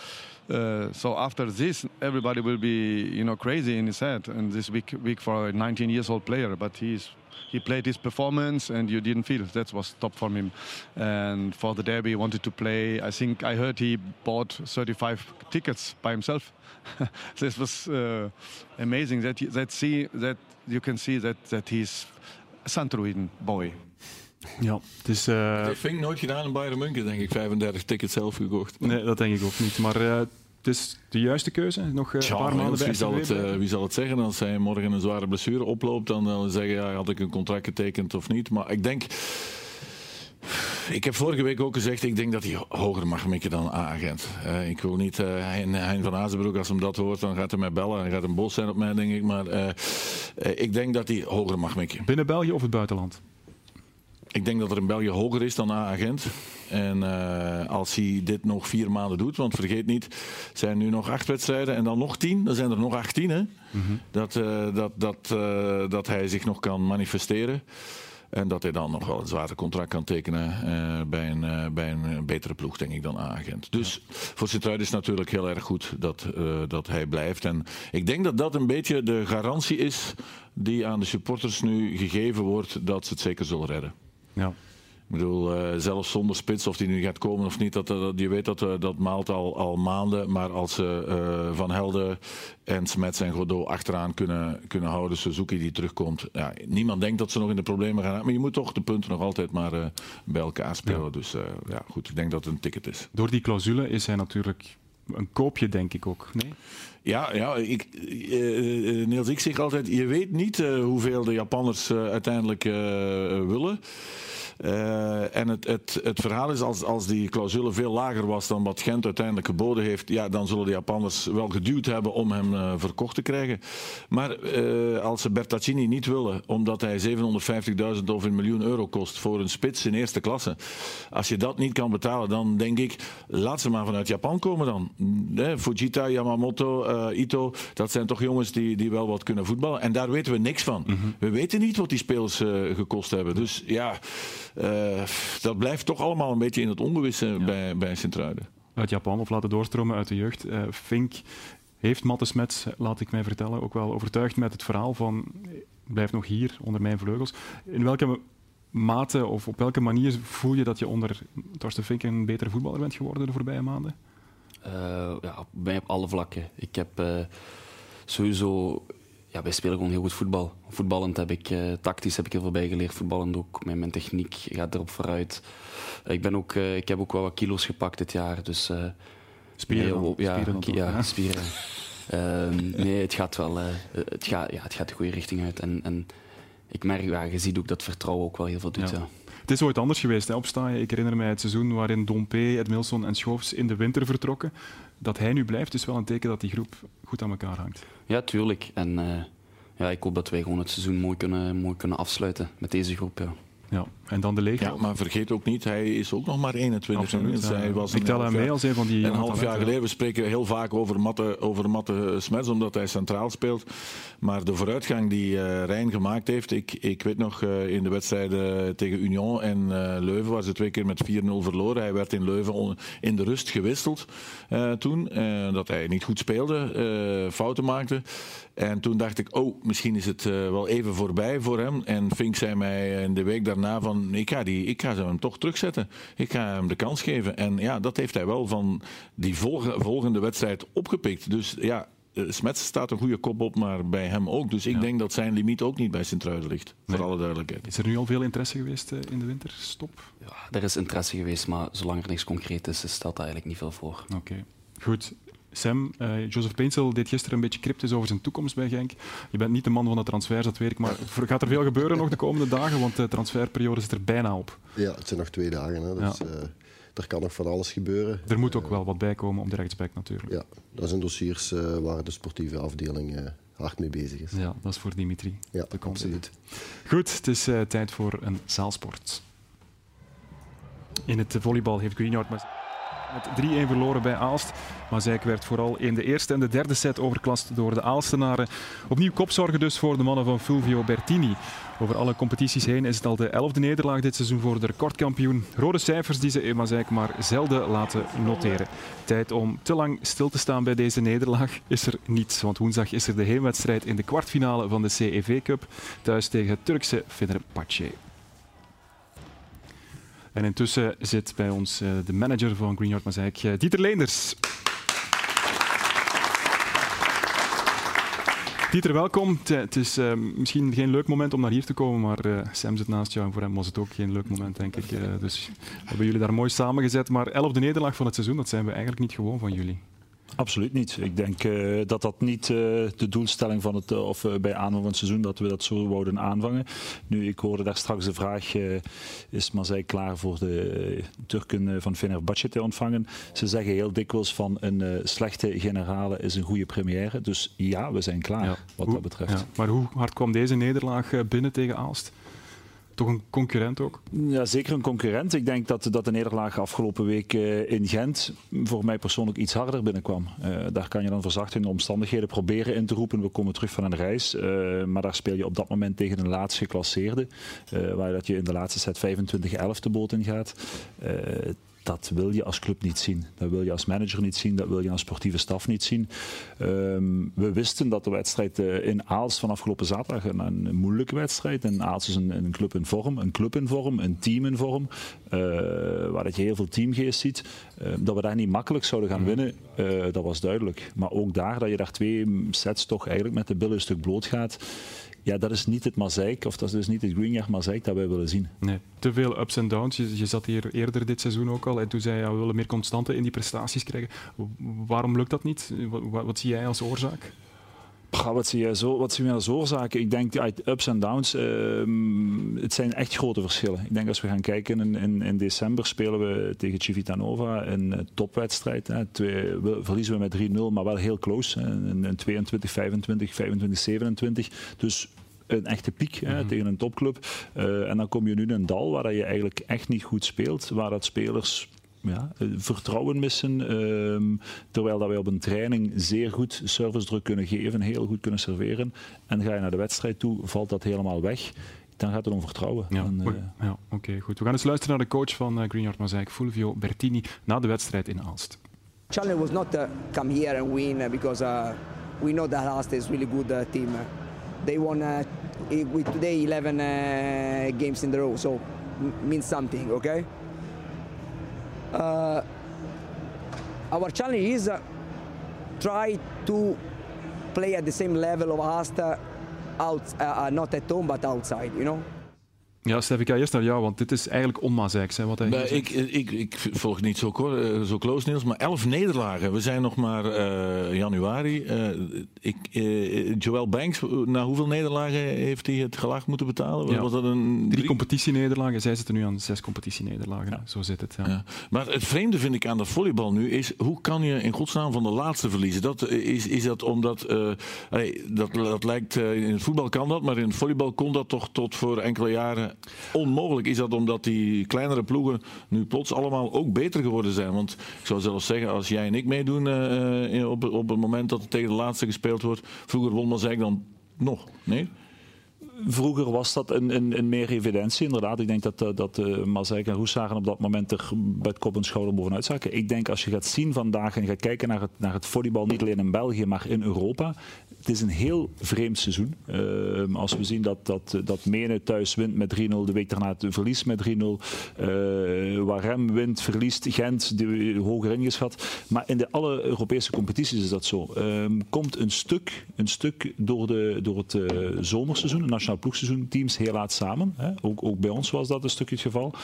uh, so after this everybody will be you know crazy in his head and this week big for a 19 years old player, but he's he played his performance and you didn't feel that was top from him. And for the derby, he wanted to play. I think I heard he bought 35 tickets by himself. this was uh, amazing that that see that you can see that that he's a Santorin boy. Ja. Uh... Dat vind ik nooit gedaan in Bayern München, denk ik. 35 tickets zelf gekocht. Nee, dat denk ik ook niet. Maar uh, het is de juiste keuze. Nog uh, een paar maanden bij wie zal, het, wie zal het zeggen? Als hij morgen een zware blessure oploopt, dan, dan zeggen ja, had ik een contract getekend of niet. Maar ik denk ik heb vorige week ook gezegd, ik denk dat hij hoger mag mikken dan A-agent. Uh, ik wil niet, uh, hein, hein, van Azenbroek, als hem dat hoort, dan gaat hij mij bellen. en gaat hem boos zijn op mij, denk ik. Maar uh, ik denk dat hij hoger mag mikken. Binnen België of het buitenland? Ik denk dat er in België hoger is dan A-agent. En uh, als hij dit nog vier maanden doet, want vergeet niet, zijn nu nog acht wedstrijden en dan nog tien, dan zijn er nog achttien. Hè? Mm -hmm. dat, uh, dat, dat, uh, dat hij zich nog kan manifesteren. En dat hij dan nog wel een zware contract kan tekenen bij, een, bij een betere ploeg, denk ik, dan A-agent. Dus ja. voor Sint-Truiden is het natuurlijk heel erg goed dat, dat hij blijft. En ik denk dat dat een beetje de garantie is die aan de supporters nu gegeven wordt dat ze het zeker zullen redden. Ja. Ik bedoel, uh, zelfs zonder spits, of die nu gaat komen of niet, dat, dat, je weet dat uh, dat maalt al, al maanden. Maar als ze uh, Van Helden en Smets en Godot achteraan kunnen, kunnen houden, Suzuki die terugkomt. Ja, niemand denkt dat ze nog in de problemen gaan. Maar je moet toch de punten nog altijd maar bij elkaar spelen. Ja. Dus ja, goed, ik denk dat het een ticket is. Door die clausule is hij natuurlijk een koopje, denk ik ook. Nee? Ja, ja ik, uh, Niels, ik zeg altijd, je weet niet uh, hoeveel de Japanners uiteindelijk willen. En het, het, het verhaal is, als, als die clausule veel lager was dan wat Gent uiteindelijk geboden heeft, ja, dan zullen de Japanners wel geduwd hebben om hem verkocht te krijgen. Maar als ze Bertaccini niet willen, omdat hij 750.000 of een miljoen euro kost voor een spits in eerste klasse, als je dat niet kan betalen, dan denk ik, laat ze maar vanuit Japan komen dan. Eh, Fujita, Yamamoto, Ito, dat zijn toch jongens die, die wel wat kunnen voetballen. En daar weten we niks van. Mm -hmm. We weten niet wat die spelers gekost hebben. Dus ja... Uh, dat blijft toch allemaal een beetje in het ongewisse ja. bij, bij Sint-Truiden. Uit Japan of laten doorstromen uit de jeugd. Fink heeft Matte Smets, laat ik mij vertellen, ook wel overtuigd met het verhaal van blijf nog hier onder mijn vleugels. In welke mate of op welke manier voel je dat je onder Torsten Fink een betere voetballer bent geworden de voorbije maanden? Uh, ja, bij op alle vlakken. Ik heb sowieso ja, wij spelen gewoon heel goed voetbal. Voetballend heb ik, uh, tactisch heb ik heel veel bijgeleerd. Voetballend ook. Mijn, mijn techniek gaat erop vooruit. ik, ben ook, uh, ik heb ook wel wat kilo's gepakt dit jaar. Dus, uh, spieren? Nee, ja, spieren, ja, spieren. nee, het gaat wel het gaat, ja, het gaat de goede richting uit. En, en ik merk, ja, je ziet ook dat vertrouwen ook wel heel veel doet. Ja. Het is ooit anders geweest, hè, opstaan. Ik herinner mij het seizoen waarin Dompe, Edmilson en Schoofs in de winter vertrokken. Dat hij nu blijft, is wel een teken dat die groep goed aan elkaar hangt. Ja, tuurlijk. En uh, ja, ik hoop dat wij gewoon het seizoen mooi kunnen, mooi kunnen afsluiten met deze groep. Ja. Ja, en dan de leegte. Ja, maar vergeet ook niet, hij is ook nog maar 21. Absoluut, hij was ik tel hem mee als een van die... Een half jaar geleden, we spreken heel vaak over Matte, over Matte Smets, omdat hij centraal speelt. Maar de vooruitgang die uh, Rijn gemaakt heeft, ik, ik weet nog uh, in de wedstrijden tegen Union en uh, Leuven, waar ze twee keer met 4-0 verloren. Hij werd in Leuven in de rust gewisseld toen, dat hij niet goed speelde, fouten maakte. En toen dacht ik, oh, misschien is het wel even voorbij voor hem. En Fink zei mij in de week daarna van, ik ga, die, ik ga hem toch terugzetten. Ik ga hem de kans geven. En ja, dat heeft hij wel van die volge, volgende wedstrijd opgepikt. Dus ja, Smets staat een goede kop op, maar bij hem ook. Dus ik ja. denk dat zijn limiet ook niet bij Sint-Truiden ligt. Nee. Voor alle duidelijkheid. Is er nu al veel interesse geweest uh, in de winterstop? Ja, er is interesse geweest, maar zolang er niks concreet is, stelt daar eigenlijk niet veel voor. Oké, okay. goed. Sam, uh, Joseph Peinsel deed gisteren een beetje cryptisch over zijn toekomst bij Genk. Je bent niet de man van de transfers, dat weet ik, maar gaat er veel gebeuren nog de komende dagen? Want de transferperiode zit er bijna op. Ja, het zijn nog twee dagen, hè, dus ja. uh, er kan nog van alles gebeuren. Er moet ook uh, wel wat bij komen op de rechtsback natuurlijk. Ja, dat zijn dossiers waar de sportieve afdeling hard mee bezig is. Ja, dat is voor Dimitri. Ja, absoluut. Goed, het is tijd voor een zaalsport. In het volleybal heeft Greenhout maar met 3-1 verloren bij Aalst. Maar Zijk werd vooral in de eerste en de derde set overklast door de Aalstenaren. Opnieuw kopzorgen dus voor de mannen van Fulvio Bertini. Over alle competities heen is het al de elfde nederlaag dit seizoen voor de recordkampioen. Rode cijfers die ze in Mazeik maar zelden laten noteren. Tijd om te lang stil te staan bij deze nederlaag is er niets. Want woensdag is er de heenwedstrijd in de kwartfinale van de CEV Cup. Thuis tegen het Turkse Fenerbahce. En intussen zit bij ons uh, de manager van Greenyard Mazeik, uh, Dieter Leenders. Dieter, welkom. Het is uh, misschien geen leuk moment om naar hier te komen, maar Sam zit naast jou en voor hem was het ook geen leuk moment, denk ik. Uh, dus hebben jullie daar mooi samengezet. Maar elfde nederlaag van het seizoen, dat zijn we eigenlijk niet gewoon van jullie. Absoluut niet. Ik denk uh, dat dat niet uh, de doelstelling van het, uh, of bij aanvang van het seizoen, dat we dat zo wouden aanvangen. Nu, ik hoorde daar straks de vraag, is Mazij klaar voor de Turken van Fenerbahce te ontvangen? Ze zeggen heel dikwijls van een slechte generale is een goede première. Dus ja, we zijn klaar ja. wat hoe, dat betreft. Ja. Maar hoe hard kwam deze nederlaag binnen tegen Aalst? Toch een concurrent ook? Ja, zeker een concurrent. Ik denk dat, dat de nederlaag afgelopen week uh, in Gent voor mij persoonlijk iets harder binnenkwam. Uh, daar kan je dan verzachtende omstandigheden proberen in te roepen. We komen terug van een reis. Uh, maar daar speel je op dat moment tegen een laatst geclasseerde. waar dat je in de laatste set 25-11 de boot in gaat dat wil je als club niet zien. Dat wil je als manager niet zien, dat wil je als sportieve staf niet zien. Um, we wisten dat de wedstrijd uh, in Aals van afgelopen zaterdag een, een moeilijke wedstrijd. En Aals is een, een, club in vorm, een club in vorm, een team in vorm. Uh, waar dat je heel veel teamgeest ziet. Uh, dat we daar niet makkelijk zouden gaan winnen, dat was duidelijk. Maar ook daar, dat je daar twee sets toch eigenlijk met de billen een stuk bloot gaat ja, dat is niet het mozaïek, of dat is dus niet het Greenyard mozaïek dat wij willen zien. Nee, te veel ups en downs. Je, zat hier eerder dit seizoen ook al en toen zei je, we willen meer constante in die prestaties krijgen. Waarom lukt dat niet? Wat zie jij als oorzaak? Wat, zie je zo, wat zien we als oorzaken? Ik denk uit ups en downs, uh, het zijn echt grote verschillen. Ik denk als we gaan kijken, in, in, in december spelen we tegen Civitanova een topwedstrijd. Hè. Twee, we, verliezen we met 3-0, maar wel heel close. In, in 22, 25, 25, 27. Dus een echte piek hè, mhm. tegen een topclub. Uh, en dan kom je nu in een dal waar je eigenlijk echt niet goed speelt. Waar dat spelers ja, vertrouwen missen. Um, terwijl dat wij op een training zeer goed servicedruk kunnen geven, heel goed kunnen serveren. En ga je naar de wedstrijd toe, valt dat helemaal weg. Dan gaat het om vertrouwen. Ja, uh, ja oké, okay, goed. We gaan eens luisteren naar de coach van uh, Green Yard Mosaic, Fulvio Bertini, na de wedstrijd in Aalst. Challenge was not uh, come here and win because uh, we know that Aalst is really good uh, team. They won with today 11 games in the row, so means something, okay? Uh, our challenge is uh, try to play at the same level of Asta out, uh, not at home but outside, you know. Ja, Stef, ik ga eerst naar jou, want dit is eigenlijk onmazijks. Wat hij nee, ik, ik, ik volg niet zo, eh, zo close, Niels, maar elf nederlagen. We zijn nog maar uh, januari. Uh, ik, uh, Joel Banks, na hoeveel nederlagen heeft hij het gelag moeten betalen? Ja. Was dat een... Drie competitienederlagen. Zij zitten nu aan zes competitienederlagen. Ja. Zo zit het. Ja. Maar het vreemde vind ik aan de volleybal nu is, hoe kan je in godsnaam van de laatste verliezen? Dat, is, is dat omdat, hey, dat, dat lijkt, in het voetbal kan dat, maar in het volleybal kon dat toch tot voor enkele jaren onmogelijk. Is dat omdat die kleinere ploegen nu plots allemaal ook beter geworden zijn? Want ik zou zelfs zeggen, als jij en ik meedoen uh, op, op het moment dat het tegen de laatste gespeeld wordt, vroeger won Mazijk dan nog, nee? Vroeger was dat een, meer evidentie, inderdaad. Ik denk dat, eh, dat uh, en Roeshagen op dat moment er het kop en schouder bovenuit zakken. Ik denk als je gaat zien vandaag en gaat kijken naar het, naar het volleybal, niet alleen in België, maar in Europa, het is een heel vreemd seizoen. Uh, als we zien dat, dat, dat Mene thuis wint met 3-0, de week daarna het verlies met 3-0. Uh, Warem wint, verliest, Gent die, hoger ingeschat. Maar in de alle Europese competities is dat zo. Uh, komt een stuk, een stuk door, de, door het uh, zomerseizoen, nationaal ploegseizoen, teams heel laat samen. Hè. Ook, ook bij ons was dat een stukje het geval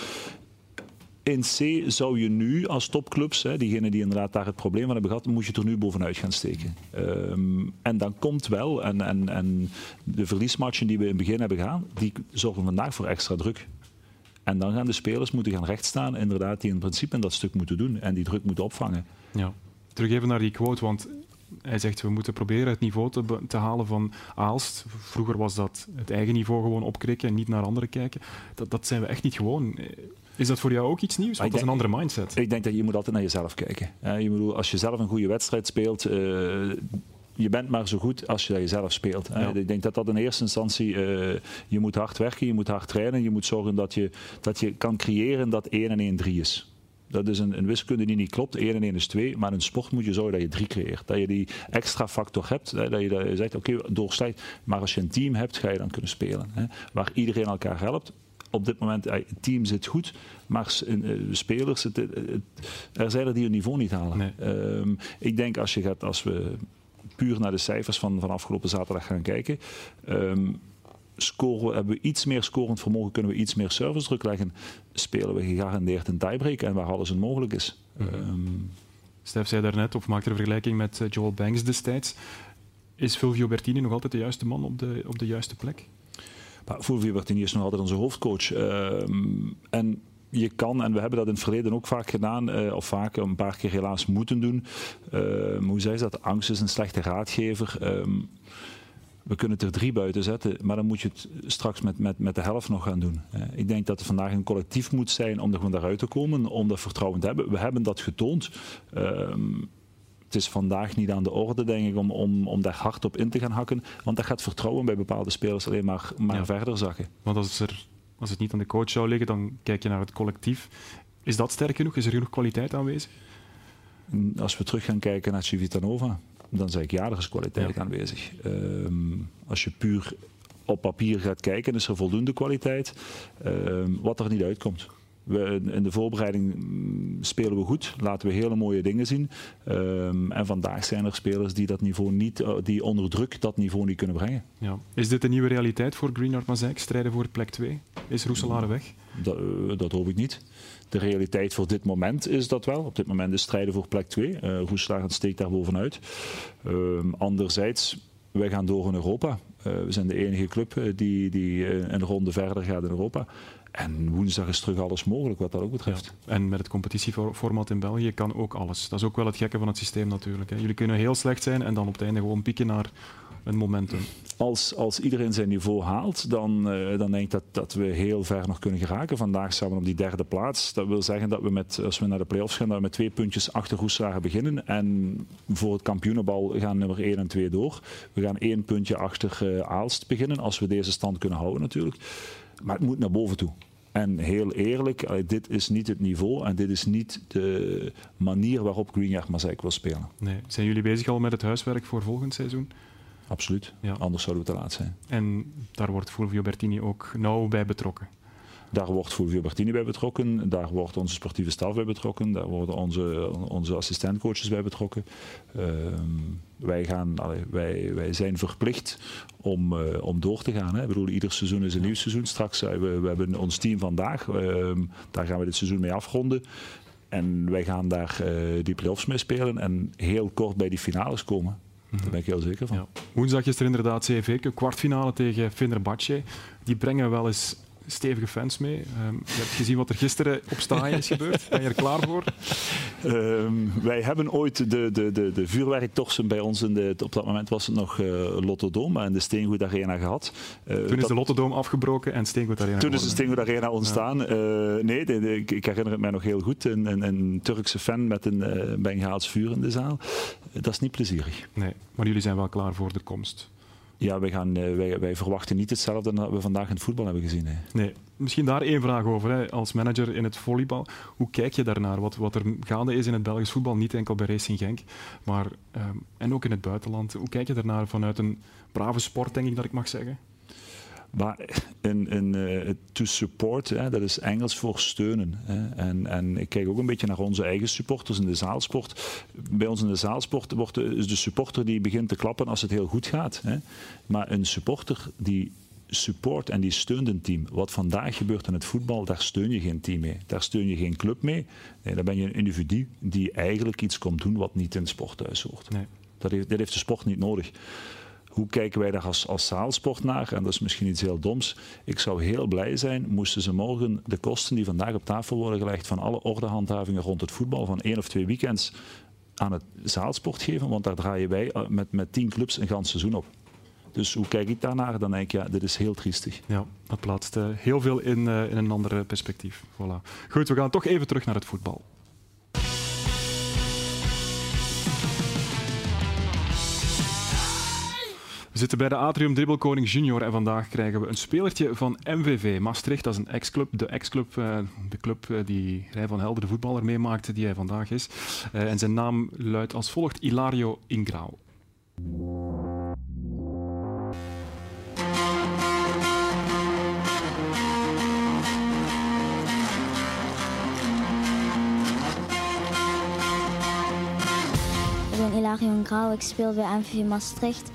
in C zou je nu als topclubs, diegenen die inderdaad daar het probleem van hebben gehad, moet je er nu bovenuit gaan steken. Um, en dan komt wel, en, en, en de verliesmatchen die we in het begin hebben gehad, die zorgen vandaag voor extra druk. En dan gaan de spelers moeten gaan rechtstaan, inderdaad, die in principe dat stuk moeten doen en die druk moeten opvangen. Ja. Terug even naar die quote, want hij zegt we moeten proberen het niveau te, te, halen van Aalst. Vroeger was dat het eigen niveau gewoon opkrikken en niet naar anderen kijken. Dat, dat zijn we echt niet gewoon. Is dat voor jou ook iets nieuws? Want dat is een andere mindset. Ik denk dat je moet altijd naar jezelf kijken. Je moet, als je zelf een goede wedstrijd speelt, uh, je bent maar zo goed als je dat jezelf speelt. Ja. Ik denk dat dat in eerste instantie, uh, je moet hard werken, je moet hard trainen, je moet zorgen dat je, dat je kan creëren dat 1 en 1 3 is. Dat is een, een, wiskunde die niet klopt. 1 en 1 is 2. Maar in sport moet je zorgen dat je 3 creëert. Dat je die extra factor hebt. Hè, dat je, dat zegt, oké, okay, doorstijgt. Maar als je een team hebt, ga je dan kunnen spelen. Hè, waar iedereen elkaar helpt op dit moment, het team zit goed, maar spelers, het, er zijn er die hun niveau niet halen. Nee. Um, ik denk als, je gaat, als we puur naar de cijfers van, van afgelopen zaterdag gaan kijken, um, scoren hebben we iets meer scorend vermogen, kunnen we iets meer service druk leggen, spelen we gegarandeerd een tiebreak en waar alles een mogelijk is. Mm -hmm. um, Stef zei daarnet, of maakte een vergelijking met eh, Joel Banks destijds. Is Fulvio Bertini nog altijd de juiste man op de, op de juiste plek? Maar Fulvio Bertini is nog altijd onze hoofdcoach. Ehm, en je kan, en we hebben dat in het verleden ook vaak gedaan, eh, of vaak een paar keer helaas moeten doen. Ehm, hoe zei ze dat? Angst is een slechte raadgever. Ehm, we kunnen er drie buiten zetten, maar dan moet je het straks met, met, met de helft nog gaan doen. Eh, ik denk dat het vandaag een collectief moet zijn om er gewoon daaruit te komen, om dat vertrouwen te hebben. We hebben dat getoond. Ehm, het is vandaag niet aan de orde, denk ik, om, om, om daar hard op in te gaan hakken. Want dat gaat vertrouwen bij bepaalde spelers alleen maar, maar verder zakken. Want als, er, als het niet aan de coach zou liggen, dan kijk je naar het collectief. Is dat sterk genoeg? Is er genoeg kwaliteit aanwezig? Als we terug gaan kijken naar Civitanova, dan zeg ik ja, er is kwaliteit aanwezig. Ehm, als je puur op papier gaat kijken, is er voldoende kwaliteit. Ehm, wat er niet uitkomt. We, in de voorbereiding mm, spelen we goed, laten we hele mooie dingen zien. Ehm, en vandaag zijn er spelers die dat niveau niet, eh, die onder druk dat niveau niet kunnen brengen. Ja. Is dit een nieuwe realiteit voor Greenyard Mazijk? Strijden voor plek 2? Is Roeselare weg? Dat, eh, dat hoop ik niet. De realiteit voor dit moment is dat wel. Op dit moment is strijden voor plek 2. Uh, Roeselare steekt daar bovenuit. Um, anderzijds, wij gaan door in Europa. Uh, we zijn de enige club die, die een ronde verder gaat in Europa. En woensdag is terug alles mogelijk wat dat ook betreft. En met het competitieformat in België kan ook alles. Dat is ook wel het gekke van het systeem natuurlijk. Hè. Jullie kunnen heel slecht zijn en dan op het einde gewoon pieken naar een momentum. Als, als iedereen zijn niveau haalt, dan, uh, dan denk ik dat, dat we heel ver nog kunnen geraken. Vandaag staan we op die derde plaats. Dat wil zeggen dat we met, als we naar de play-offs gaan, dat we met twee puntjes achter Roeselaar beginnen. En voor het kampioenenbal gaan nummer 1 en 2 door. We gaan één puntje achter uh, Aalst beginnen, als we deze stand kunnen houden natuurlijk. Maar het moet naar boven toe. En heel eerlijk, dit is niet het niveau en dit is niet de manier waarop Greenyard Mazijk wil spelen. Nee. Zijn jullie bezig al met het huiswerk voor volgend seizoen? Absoluut, ja. anders zouden we te laat zijn. En daar wordt Fulvio Bertini ook nauw bij betrokken? Daar wordt Fulvio Bertini bij betrokken, daar wordt onze sportieve staf bij betrokken, daar worden onze, onze assistentcoaches bij betrokken. Uh, wij, gaan, allee, wij, wij zijn verplicht om, uh, om door te gaan. Hè. Ik bedoel, ieder seizoen is een nieuw seizoen. Straks, uh, we, we hebben ons team vandaag, ehm, daar gaan we dit seizoen mee afronden. En wij gaan daar eh, die play-offs mee spelen en heel kort bij die finales komen. Daar ben ik heel zeker van. Ja. Woensdag is er inderdaad CV kwartfinale tegen Fenerbahce. Die brengen wel eens stevige fans mee. Um, je hebt gezien wat er gisteren op Staaien is gebeurd. Ben je er klaar voor? Um, wij hebben ooit de, de, de, de vuurwerktorsen bij ons, in de, op dat moment was het nog uh, Lottodome en de Steengoed Arena gehad. Uh, toen is de Lottodome afgebroken en Steengoed Arena Toen is de Steengoed Arena ontstaan. Ja. Uh, nee, de, de, ik herinner het mij nog heel goed. Een, een, een Turkse fan met een uh, Bengaals vuur in de zaal. dat is niet plezierig. Nee, maar jullie zijn wel klaar voor de komst. Ja, wij, gaan, wij, wij, verwachten niet hetzelfde dat we vandaag in het voetbal hebben gezien. Hè. Nee, misschien daar één vraag over. Hè. Als manager in het volleybal, hoe kijk je daarnaar? Wat, wat er gaande is in het Belgisch voetbal, niet enkel bij Racing Genk, maar um, en ook in het buitenland. Hoe kijk je daarnaar vanuit een brave sport, denk ik dat ik mag zeggen? Maar in, in uh, to support, hè, dat is Engels voor steunen. Hè. En, en ik kijk ook een beetje naar onze eigen supporters in de zaalsport. Bij ons in de zaalsport wordt de, is de supporter die begint te klappen als het heel goed gaat. Hè. Maar een supporter die support en die steunt een team. Wat vandaag gebeurt in het voetbal, daar steun je geen team mee. Daar steun je geen club mee. Nee, daar ben je een individu die eigenlijk iets komt doen wat niet in sporthuis hoort. Nee. Dat, heeft, dat heeft de sport niet nodig. Hoe kijken wij daar als, als zaalsport naar? En dat is misschien iets heel doms. Ik zou heel blij zijn moesten ze morgen de kosten die vandaag op tafel worden gelegd van alle ordehandhavingen rond het voetbal van één of twee weekends aan het zaalsport geven. Want daar draaien wij met, met tien clubs een gans seizoen op. Dus hoe kijk ik daarnaar? Dan denk ik, ja, dit is heel triestig. Ja, dat plaatst uh, heel veel in, uh, in een ander perspectief. Voilà. Goed, we gaan toch even terug naar het voetbal. Zitten bij de Atrium Dribbelkoning Junior en vandaag krijgen we een spelertje van MVV Maastricht. Dat is een ex-club, de ex-club, uh, de club uh, die Rij van Helder, de voetballer, meemaakte, die hij vandaag is. Uh, en zijn naam luidt als volgt Ilario Ingrao. Ik ben Ilario Ingrao, ik speel bij MVV Maastricht.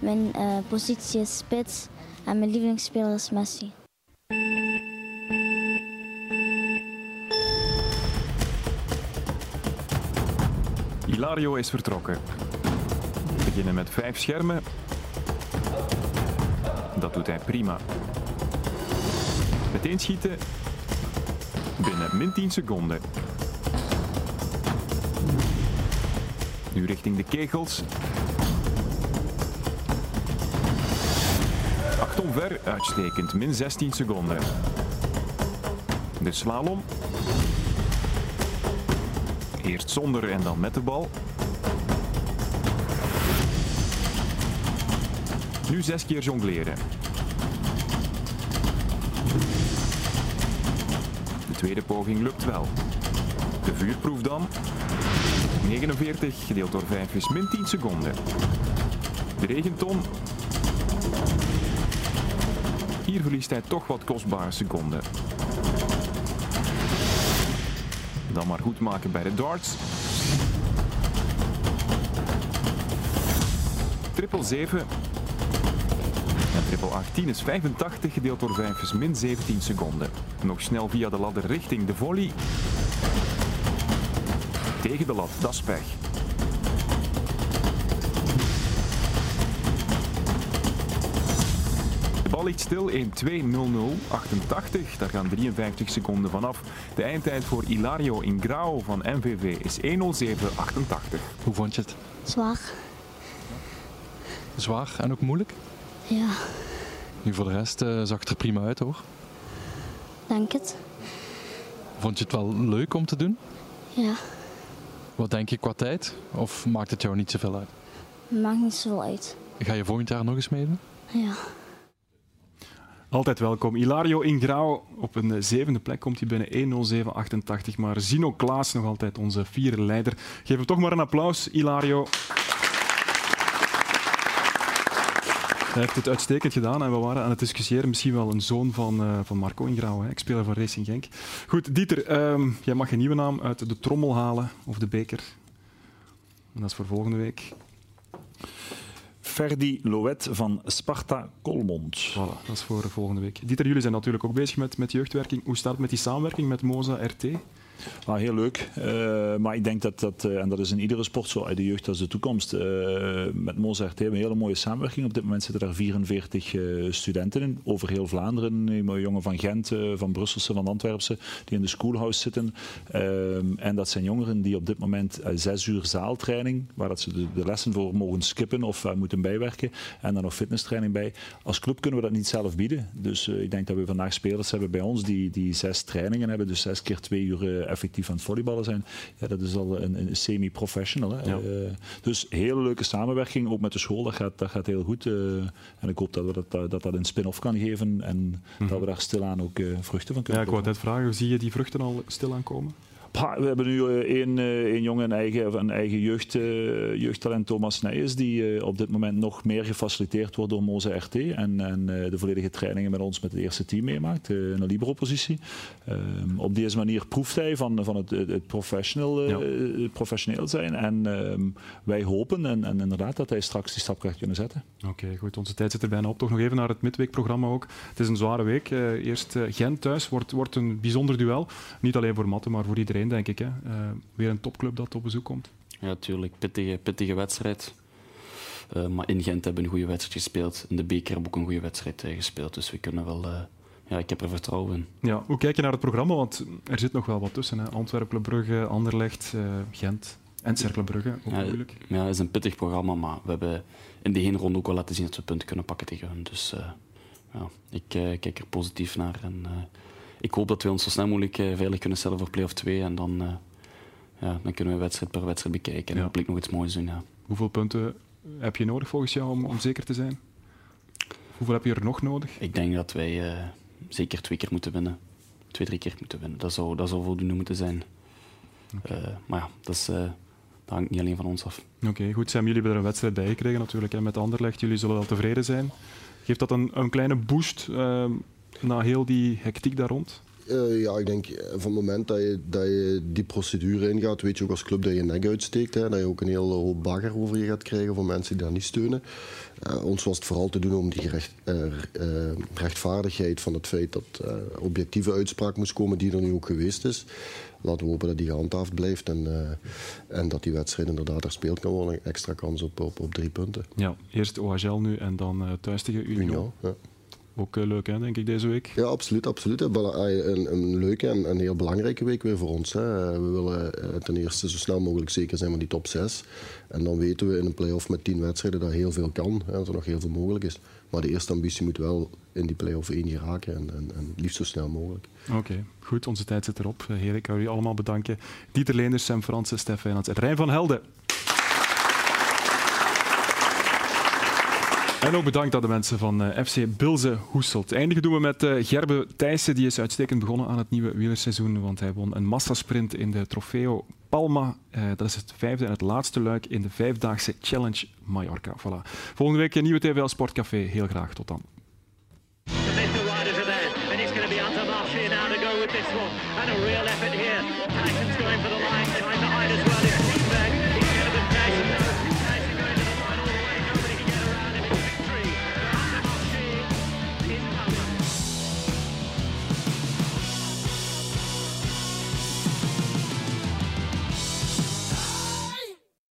Mijn uh, positie is spits en mijn lievelingsspeler is Messi. Ilario is vertrokken. We beginnen met vijf schermen. Dat doet hij prima. Meteen schieten. Binnen min 10 seconden. Nu richting de kegels. Acht omver, uitstekend, min 16 seconden. De slalom. Eerst zonder en dan met de bal. Nu zes keer jongleren. De tweede poging lukt wel. De vuurproef dan. 49 gedeeld door 5 is min 10 seconden. De regenton. Hier verliest hij toch wat kostbare seconden. Dan maar goed maken bij de darts. Triple 7. En triple 18 is 85 gedeeld door 5 is min 17 seconden. Nog snel via de ladder richting de volley. Tegen de lat, dat. Bal ligt stil 1-2-0-0, 88. Daar gaan 53 seconden vanaf. De eindtijd voor Ilario Ingrao van MVV is 1-07-88. Hoe vond je het? Zwaar. Zwaar en ook moeilijk? Ja, Nu voor de rest eh, zag het er prima uit hoor. denk het. Vond je het wel leuk om te doen? Ja, Wat denk je qua tijd? Of maakt het jou niet zoveel uit? maakt niet zoveel uit. Ga je volgend jaar nog eens meedoen? Ja. Altijd welkom. Ilario Ingrao op een eh, zevende plek komt hij binnen 1.07.88. Maar Zino Klaas nog altijd onze vierde leider. Geef hem toch maar een applaus, Ilario. Hij heeft het uitstekend gedaan en we waren aan het discussiëren. Misschien wel een zoon van, eh, van Marco Ingrao, hè, speler van Racing Genk. Goed, Dieter, ehm, jij mag een nieuwe naam uit de trommel halen, of de beker. En dat is voor volgende week. Ferdi Loet van Sparta Kolmond. Voilà, dat is voor volgende week. Dieter, jullie zijn natuurlijk ook bezig met, met jeugdwerking. Hoe staat het met die samenwerking met Moza RT? Ah, heel leuk. Eh, maar ik denk dat dat, eh, en dat is in iedere sport zo, uit de jeugd als de toekomst. Eh, met Mozart hebben we een hele mooie samenwerking. Op dit moment zitten er 44 eh, studenten in, over heel Vlaanderen. Jongen van Gent, van Brusselse, van Antwerpse, die in de schoolhouse zitten. En dat zijn jongeren die op dit moment zes uur zaaltraining, waar dat ze de, de lessen voor mogen skippen of moeten bijwerken, en dan nog fitnesstraining bij. Als club kunnen we dat niet zelf bieden. Dus ik denk dat we vandaag spelers hebben bij ons die, die zes trainingen hebben, dus zes keer twee uur effectief aan het volleyballen zijn. Ja, dat is al een, een semi-professional. hè. Ja. Eh, dus hele leuke samenwerking, ook met de school, dat gaat, dat gaat heel goed. eh, en ik hoop dat we dat, dat, dat een spin-off kan geven en dat we daar stilaan ook eh, vruchten van Mhm. Ja, kunnen ik wou net vragen, zie je die vruchten al stilaan komen? Pa, we hebben nu eh, één, eh, één jongen, een eigen, een eigen jeugd, eh, jeugdtalent, Thomas Nijers, die op dit moment nog meer gefaciliteerd wordt door Moze RT en, en de volledige trainingen met ons met het eerste team meemaakt, in een libero-positie. Ehm, op deze manier proeft hij van, van het, het, het professional, het professioneel zijn en ehm, wij hopen en, en inderdaad dat hij straks die stap gaat kunnen zetten. Oké, goed. Onze tijd zit er bijna op. Toch nog even naar het midweekprogramma ook. Het is een zware week. Eerst Gent thuis. Wordt, wordt een bijzonder duel. Niet alleen voor Matten, maar voor iedereen, denk ik. Hè. Eh, weer een topclub dat op bezoek komt. Ja, tuurlijk. Pittige, pittige wedstrijd. Eh, maar in Gent hebben we een goede wedstrijd gespeeld. In de beker hebben we ook een goede wedstrijd eh, gespeeld. Dus we kunnen wel... ja, ik heb er vertrouwen in. Ja, hoe kijk je naar het programma? Want er zit nog wel wat tussen. Hè. Antwerpen, Brugge, Anderlecht, Gent en Cercle Brugge. Ook Ja, moeilijk. Ja, het is een pittig programma, maar we hebben in de heenronde ook wel laten zien dat we punten kunnen pakken tegen hun. Dus ja, ik kijk er positief naar. En, ik hoop dat we ons zo snel mogelijk eh, veilig kunnen stellen voor play-off 2. En dan, eh, ja, dan kunnen we wedstrijd per wedstrijd bekijken en hopelijk nog iets moois doen. Ja. Hoeveel punten heb je nodig volgens jou om, om zeker te zijn? Hoeveel heb je er nog nodig? Ik denk dat wij eh, zeker twee keer moeten winnen. Twee, drie keer moeten winnen. Dat zou, dat zou voldoende moeten zijn. Maar ja, dat, is, dat hangt niet alleen van ons af. Oké, goed. Sam, jullie hebben er een wedstrijd bij gekregen natuurlijk hè, met Anderlecht. Jullie zullen wel tevreden zijn. Geeft dat een, een kleine boost eh, na heel die hectiek daar rond? Eh, ja, ik denk eh, van het moment dat je, dat je die procedure ingaat, weet je ook als club dat je nek uitsteekt. Hè, dat je ook een hele hoop bagger over je gaat krijgen voor mensen die daar niet steunen. Uh, ons was het vooral te doen om die recht, uh, rechtvaardigheid van het feit dat objectieve uitspraak moest komen, die er nu ook geweest is. Laten we hopen dat die gehandhaafd blijft en, en dat die wedstrijd inderdaad er speelt kan worden. Extra kans op, op, op drie punten. Ja, eerst OHL nu en dan thuis tegen Union. Union ja. Ook uh, leuk, hè, denk ik, deze week. Ja, absoluut. absoluut. Een, een leuke en een heel belangrijke week weer voor ons. Hè. We willen uh, ten eerste zo snel mogelijk zeker zijn van die top 6. En dan weten we in een play-off met 10 wedstrijden dat heel veel kan. Hè, dat er nog heel veel mogelijk is. Maar de eerste ambitie moet wel in die play-off 1 geraken. En, en, en liefst zo snel mogelijk. Oké, okay, goed. Onze tijd zit erop. Heer, ik wil jullie allemaal bedanken. Dieter Leenders, Sam Fransen, Stef Wijnands en Rijn van Helden. En ook bedankt aan de mensen van uh, FC Bilze Hoeselt. Eindigen doen we met uh, Gerbe Thijssen. Die is uitstekend begonnen aan het nieuwe wielerseizoen. Want hij won een massasprint in de Trofeo Palma. Uh, dat is het vijfde en het laatste luik in de vijfdaagse Challenge Mallorca. Voilà. Volgende week een nieuwe TVL Sportcafé. Heel graag. Tot dan.